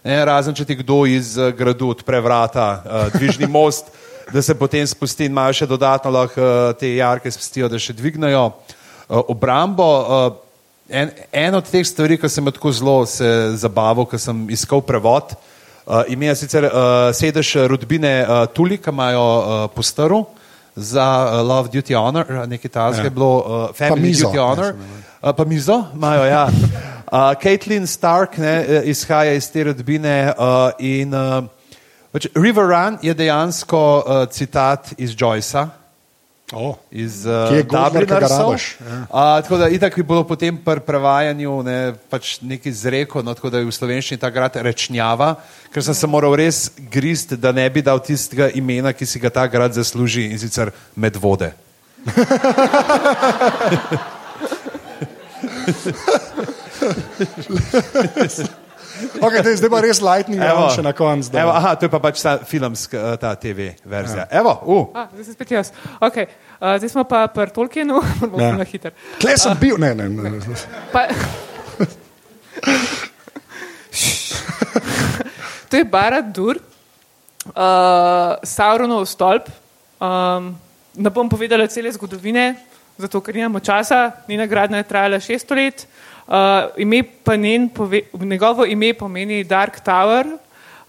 ne, razen če ti kdo iz uh, gradu odpre vrata, uh, dvižni most, da se potem spusti in imajo še dodatno lahko uh, te jarke spustijo, da še dvignejo uh, obrambo. Uh, En, en od teh stvari, ki sem jo tako zelo se zabaval, ko sem iskal prevod, uh, ime je sicer uh, sedež rodbine uh, Tuli, ki imajo uh, postaru za uh, Love Duty Honor, nekaj tasga je bilo, uh, Family mizo, Duty Honor. ne, se Uh, pa mizo imajo, ja. Uh, Caitlin Stark ne, eh, izhaja iz te rodbine uh, in uh, pač River Run je dejansko uh, citat iz Joycea Oh. iz uh, ja. Uh, tako da itak bi bilo potem pri prevajanju ne, pač nekaj zreko, no, tako da je v slovenščini ta grad rečnjava, ker sem se moral res grist, da ne bi dal tistega imena, ki si ga ta grad zasluži in sicer medvode. Okay, dej, zdaj pa res lightning round še na koncu. da- evo, aha, to je pa pač ta filmska, ta TV verzija. Evo, uh, A, zdaj sem spet jaz. Okay. Uh, zdaj smo pa pri Tolkienu, bomo Ja. ja. na hiter. Tle sem bil, ne, ne. ne. Pa... to je Barat Dur, uh, Sauronov stolp. Um, ne bom povedala cele zgodovine, zato ker nimamo časa. Njena gradnja je trajala 600 let. Uh, ime pa njen, pove, njegovo ime pomeni Dark Tower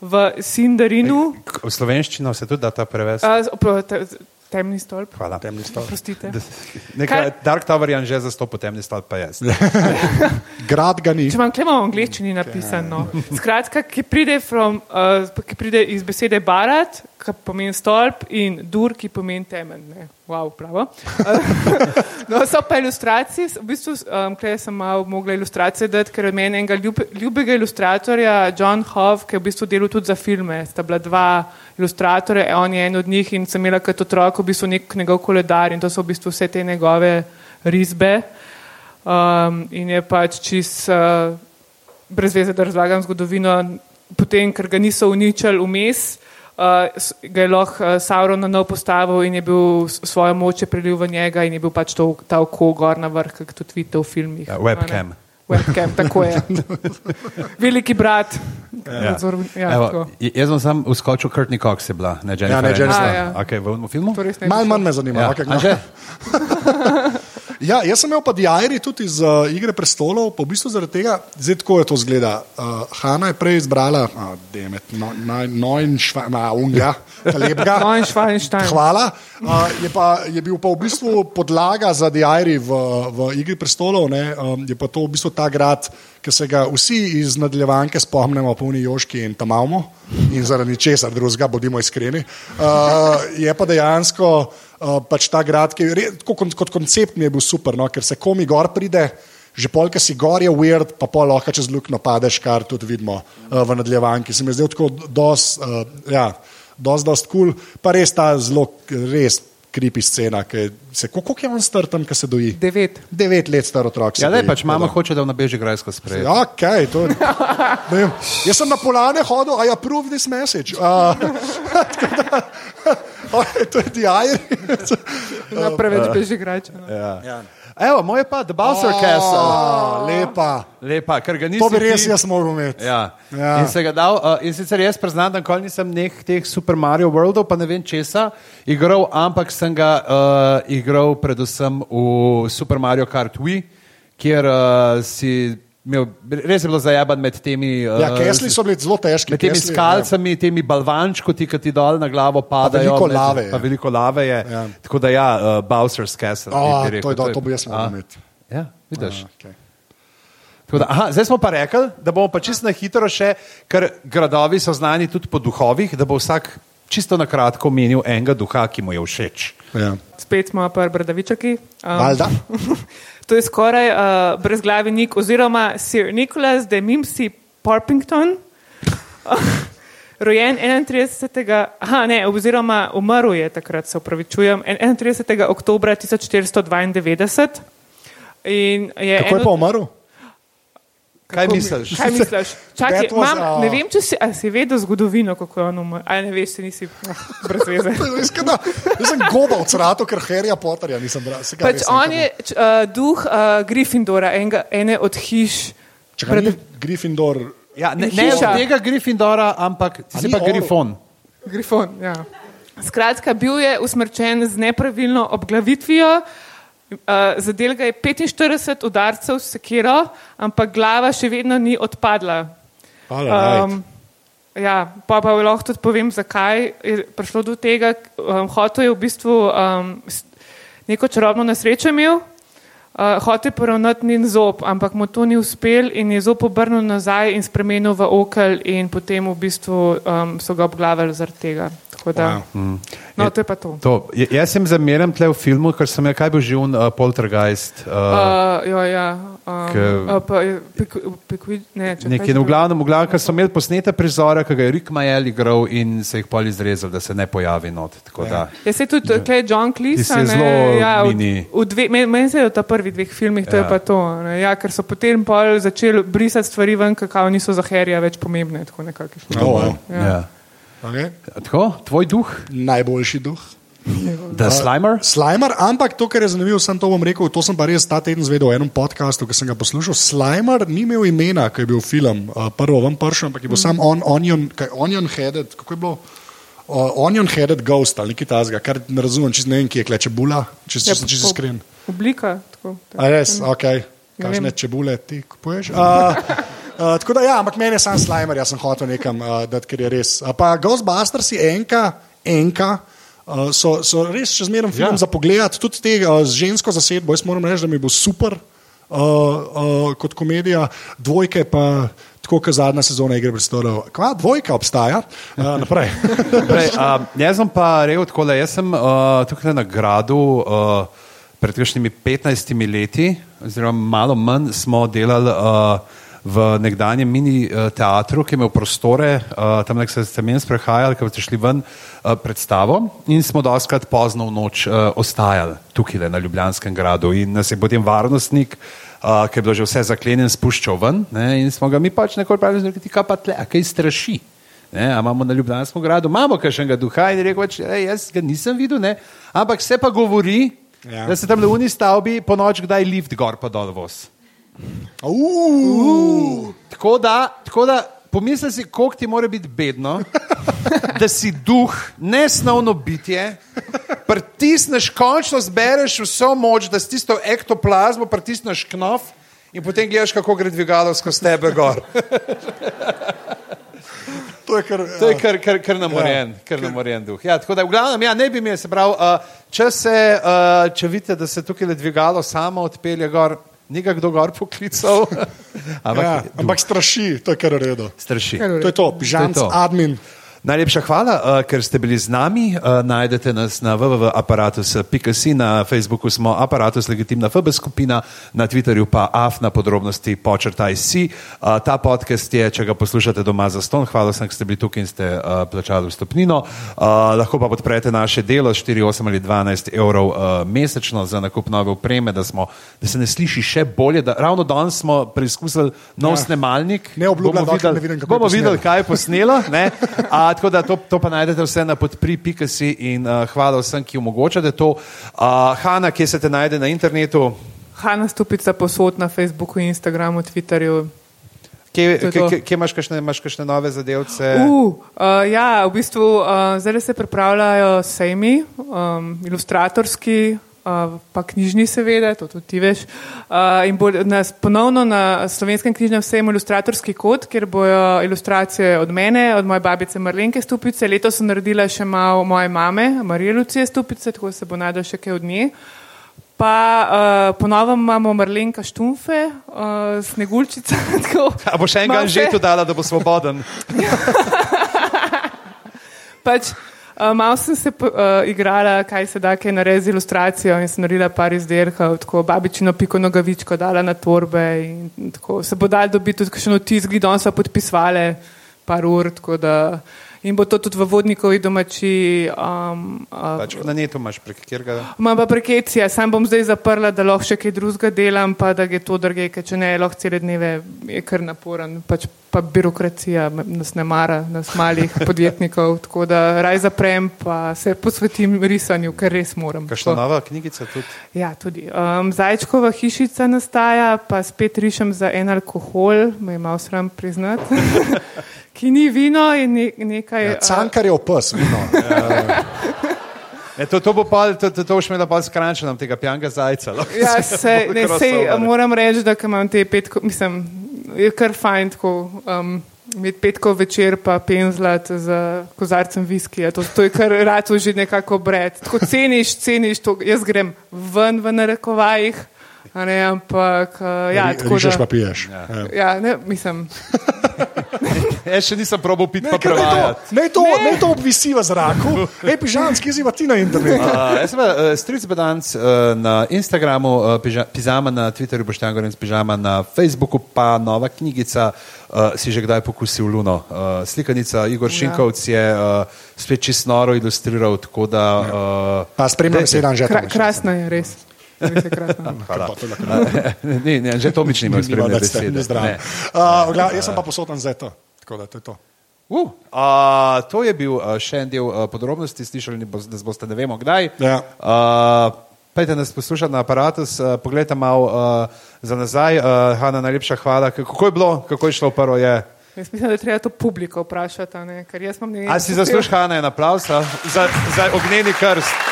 v Sindarinu. v slovenščino se tudi da ta prevesti. Uh, te- temni stolp. Hvala. Temni stolp. Prostite. Nekaj, Kaj- Dark Tower je že za sto potemni stolp, pa jaz. Grad ga ni. Če vam klemo v angleščini napisano. Skratka, ki pride, from, uh, ki pride iz besede barat, ki pomeni stolp, in dur, ki pomeni temen. Ne? Wow, pravo. no, so pa ilustracije, v bistvu um, klej sem malo mogla ilustracije dati, ker je meni enega ljub, ljubega ilustratorja, John Hove, ki je v bistvu delal tudi za filme. Sta bila dva ilustratorja, on je en od njih in sem imela kot otrok v bistvu nek njegov koledar in to so v bistvu vse te njegove risbe. Um, in je pač čist uh, brez veze, da razlagam zgodovino, potem, ker ga niso uničili vmes, uh, ga je lahko uh, Sauron na nov postavil in je bil svojo moč je prelil v njega in je bil pač to, ta oko gor na vrh, kot tudi vidite v filmih. Ja, webcam. A ne? Webcam, tako je. Veliki brat. Ja. Nadzor- ja, Evo, jaz sem sam uskočil, Cox je bila, ne Jennifer. Ja, ne, Jennifer. Aniston. A, ja. Okay, v onem filmu? To res ne bi Mal šlo. manj me zanima. Ja. Okay, Anže? Ja, jaz sem imel pa diari tudi iz uh, Igre prestolov, pa v bistvu zaradi tega, zdaj tako je to zgleda. Uh, Hanna je prej izbrala, uh, demet, no, naj- Neunschwa- na unga, lepega. Neuschwanstein. Hvala. Uh, je, pa, je bil pa v bistvu podlaga za diari v, v Igri prestolov, ne, um, je pa to v bistvu ta grad, ki se ga vsi iz nadaljevanke spomnimo, polni Joški in Tamavmo, in zaradi česar drugega, bodimo iskreni. Uh, je pa dejansko uh, pač ta grad, ki je kot, kot koncept mi je bil super, no, ker se komi gor pride. Že polk si gor je weird, pa pol lahko čez luknjo padeš, kar tudi vidimo uh, v nadaljevanki. Se mi zdi tako dosti, uh, ja, dosti, dosti kul, cool, pa res ta zelo, res kripi scena, ki se, koliko je on star tam, ki se doji? Devet. Devet let star otrok. Ja, le pač mama da. hoče, da v nabeži grajsko spreje. Ja, okay, to, vem. Jaz sem na polane hodil, I approve this message. Uh, da, to je diary. Na preveč beži igrač. no. Ja. Evo, moj pa The Bowser Castle. Oh, lepa. Lepa, ker ga nisem. To bi res jaz moral imeti. Ja. Ja. In, dal, uh, in sicer jaz priznam, da nikoli nisem nek teh Super Mario Worldov, pa ne vem česa, igral, ampak sem ga uh, igral predvsem v Super Mario Kart Wii, kjer uh, si imel, res je bilo zajaban med temi. Ja, kesli so bili zelo težki. Med temi kesli, skalcami, temi balvančki, ki ti dol na glavo padajo. veliko med- lave je. Pa veliko lave je. Ja. Tako da ja, uh, Bowser's Castle. Ja. bi- O, bi rekel, to je do- to bi jaz moral imeti. Ja, vidiš. Ja, okay. Da, aha, zdaj smo pa rekli, da bomo pa čisto na hitro še, ker gradovi so znani tudi po duhovih, da bo vsak čisto na kratko menil enega duha, ki mu je všeč. Ja. Spet smo pri Bradavičaki. Um, Valjda. to je skoraj uh, brezglavi nik, oziroma Sir Nicholas de Mimsi Porpington. Rojen 31. Aha, ne, oziroma umrl je takrat, se upravičujem, 31. oktober 1492. In je Kako je eno- pa umrl? Kaj Kako mi- misliš? Kaj misliš? Čakaj, imam, uh, ne vem, če si, a si vedel zgodovino, kako je on umrl. Ali ne veš, se nisi brez veze. Da- Jaz sem gobal crato, ker Harryja Potterja nisem bral. Pač on nekam- je č- uh, duh uh, Gryffindora, enega, ene od hiš. Čakaj, ni Gryffindor. Ja, ne, ne od tega Gryffindora, ampak A si pa orel? Grifon. Grifon, ja. Skratka, bil je usmrčen z nepravilno obglavitvijo. Uh, zadel ga je 45 udarcev s sekiro, ampak glava še vedno ni odpadla. Um, ja, pa, pa lahko tudi povem, zakaj je prišlo do tega. Um, hotel je v bistvu um, neko čarobno nesrečo imel, uh, hotel je poravnati njen zob, ampak mu to ni uspel in je zob obrnil nazaj in spremenil v okel in potem v bistvu um, so ga obglavili zaradi tega. Da, Wow. no, to je pa to. To, jaz sem zameren tle v filmu, ker sem je kaj bil un uh, poltergeist. Uh, Uh, ja, ja. Um, Ke- uh, pa, je- Piku- Piku- ne, Nekje, v glavnem, v glavnem, ker so imeli posnete prizore, ki ga je Rick Majel igral in se jih pol izrezal, da se ne pojavi not. Tako da, Ja, se tudi tukaj John Cleese. Si zelo ja, v, mini. v dve, meni, se je v ta prvih dveh filmih, to ja. je Ja. pa to. Ne, ja, ker so potem pol začeli brisati stvari ven, kakao niso za Harryja več pomembne. Tako nekako je. Oh, wow. Ja. ja. Okay. Tako, tvoj duh, Najboljši duh. The Slimer. Slimer, ampak to, kar je zanimivo, sem to bom rekel, to sem pa res ta teden zvedel v enem podkastu, ki sem ga poslušal. Slimer ni imel imena, ko je bil film, uh, prvo vam pršel, ampak je bil mm. sam on, onion, kaj, onion headed, kako je bilo? Uh, onion headed ghost ali nekaj tasga, kar ne razumem, če ne vem, kje je kleče bula, če Ja, sem čisto po- iskren. Oblika. Tako, A res, ok, Ne kakšne vem. čebule ti kupuješ. Uh, Uh, tako da, ja, ampak meni je sam Slimer, jaz sem hotel nekam, uh, dati, ker je res. Uh, pa Ghostbusters je enka, enka. Uh, so, so res še zmeraj film Ja. za pogled, tudi te uh, z žensko zasedbo. Jaz moram reči, da mi bo super uh, uh, kot komedija, dvojke pa tako, kot zadnja sezona Igre prestolov. Kva, dvojka obstaja, uh, naprej. Prej, uh, jaz sem pa rekel tako, da jaz sem uh, tukaj na gradu uh, pred kakšnimi 15 leti, oziroma malo manj, smo delali uh, v nekdanjem mini uh, teatru, ki je imel prostore, uh, tam nek se ste meni sprehajali, ker ste šli ven uh, predstavo in smo doskrat pozno v noč ostajali tukaj na Ljubljanskem gradu in nas je potem varnostnik, uh, ki je bilo že vse zaklenjen, spuščal ven ne, in smo ga mi pač nekoč pravili, da ti kaj pa tle, kaj straši. Ne, imamo na Ljubljanskem gradu, imamo kakšnega duha in je rekel, pač, "Ej, jaz ga nisem videl, ne, ampak se pa govori, Ja. da se tam v uni stavbi po noč kdaj lift gor pa dol voz. Uh, Tako da, tako da pomisli si, koliko ti mora biti bedno, da si duh, nesnovno bitje, pritisneš, končno zbereš vso moč, da s tisto ektoplazmo pritisneš knof in potem gledaš, kako gre dvigalo skozi tebe gor. to je kar. To je kar, kar, kar namorjen, kar namorjen duh. Ja, tako da, v glavnem, ja, ne bi mi, se pravi, uh, če, se, uh, če vidite, da se tukaj le dvigalo samo odpelje gor, Nekaj kdo gor poklical. Ampak Ja, ampak straši, to je kar v redu. straši. To je to, to. admin. Najlepša hvala, uh, ker ste bili z nami. Uh, najdete nas na www.apparatus.si, na Facebooku smo Apparatus Legitimna FB skupina, na Twitterju pa AF na podrobnosti počrtaj si. Uh, ta podcast je, če ga poslušate doma za ston, hvala sem, ker ste bili tukaj in ste uh, plačali vstopnino. Uh, lahko pa podprete naše delo 4, 8 ali 12 evrov uh, mesečno za nakup nove opreme, da, smo, da se ne sliši še bolje. Da, ravno danes smo preizkusili nov ja. snemalnik. Ne obljubljam, je bomo videli, kaj je posnelo. ne. A, tako da to, to pa najdete vse na podpri.si in uh, hvala vsem, ki omogočate to. Uh, Hanna, kje se te najde na internetu? Hanna Stupica posod na Facebooku, Instagramu, Twitterju. Kje, kje, kje, imaš, kakšne, imaš kakšne nove zadevce? Uh, uh, ja, v bistvu uh, zdaj se pripravljajo sejmi, um, ilustratorski, pa knjižni, seveda, to tudi ti veš. In bo nas ponovno na slovenskem knjižnem sejmu ilustratorski kot, kjer bojo ilustracije od mene, od moje babice Marlenke Stupice. Letos sem naredila še malo moje mame, Marije Lucije Stupice, tako se bo najdel še kaj od nje. Pa uh, ponovno imamo Marlenka Štumfe, uh, Sneguljčica. tako, A bo še en malo gan že tu dala, da bo svoboden? Pač, uh, malo sem se uh, igrala, kaj se da, kaj narediti z ilustracijo in sem naredila par izdelkov, tako babičino piko nogavičko dala na torbe in tako. Se bo dal dobiti tudi še vtis, gledon so podpisvale par ur, tako da in bo to tudi v vodnikovi domači. Um, Pač na netu imaš prek kjerga. Imam pa prekecija, sam bom zdaj zaprla, da lahko še kaj drugega delam, pa da je to drge, ker če ne, lahko cele dneve je kar naporen. Pač pa birokracija nas ne mara, nas malih podjetnikov, tako da raj zaprem, pa se posvetim risanju, ker res moram. Kakšna Tako. nova knjigica tudi? Ja, tudi. Um, Zajčkova hišica nastaja, pa spet rišem za en alkohol, me je malo sram priznati, ki ni vino in ne, nekaj. Ja, Cankar je opis, vino. E, to, to bo pa, to, to, to boš imela pa skrančenom tega pijanga zajca. lahko Ja, se se, ne, crossover. moram reči, da imam te petko, mislim, je kar fajn tako. Um, Imeti petko večer, pa penzlat z kozarcem viskija, to, to je kar rado že nekako bred. Tako ceniš, ceniš to, jaz grem ven v narekovajih, ne, ampak uh, ja, tako Rižeš da. pa piješ. Ja. Ja, ne, mislim, Jaz še nisem probal piti Ne, pa ker naj to, prevajati. naj to, obvisi v zraku. Ej, pižamski ziva ti na internetu. Uh, jaz sem uh, stric bedanc uh, na Instagramu, uh, piža, pizama na Twitterju, boš tam govoril, pižama na Facebooku, pa nova knjigica, uh, si že kdaj pokusil Luno. Uh, slikanica Igor Šinkovc je uh, spet čist noro ilustriral, tako da. Uh, Pa spremljam dajte. sedem že. kra, krasno je res. Hvala. ne, ne, že Tomič nima spremljati besede. Ne. Uh, jaz sem pa posoten za to. Tako da to je to. Uh, uh, to je bil uh, še en del uh, podrobnosti, slišali bo- nas boste ne vemo kdaj. Ja. Uh, Pejte nas poslušati na aparatus, uh, pogledajte malo uh, za nazaj. Uh, Hanna, najlepša hvala. Kako je bilo, kako je šlo prvo? Je? Jaz mislim, da je treba to publiko vprašati, ne, ker jaz imam nekaj. A si zasluži Hanna en aplaus za, za ognjeni krst?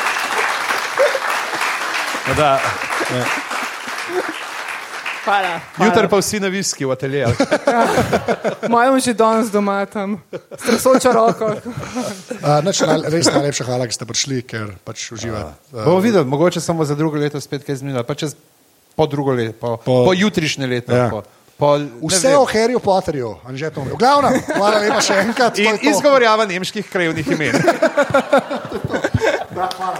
Da, Hvala. hvala. jutri pa vsi na viski v ateljeju. Mojem že danes doma tam, s tresočo roko. Uh, nač, naj, res najlepša hvala, ki ste prišli, ker pač uživate. Uh, Bomo videli, mogoče samo za drugo leto spet kaj zmenili, pa čez po drugo leto, po, po, Po- jutrišnje leto. Ja. Po, po, ne vse vem. o Harryju Potterju, Anže Tomi. V glavnem, hvala lepa še enkrat. In izgovorjava nemških krajevnih imen. Da, hvala.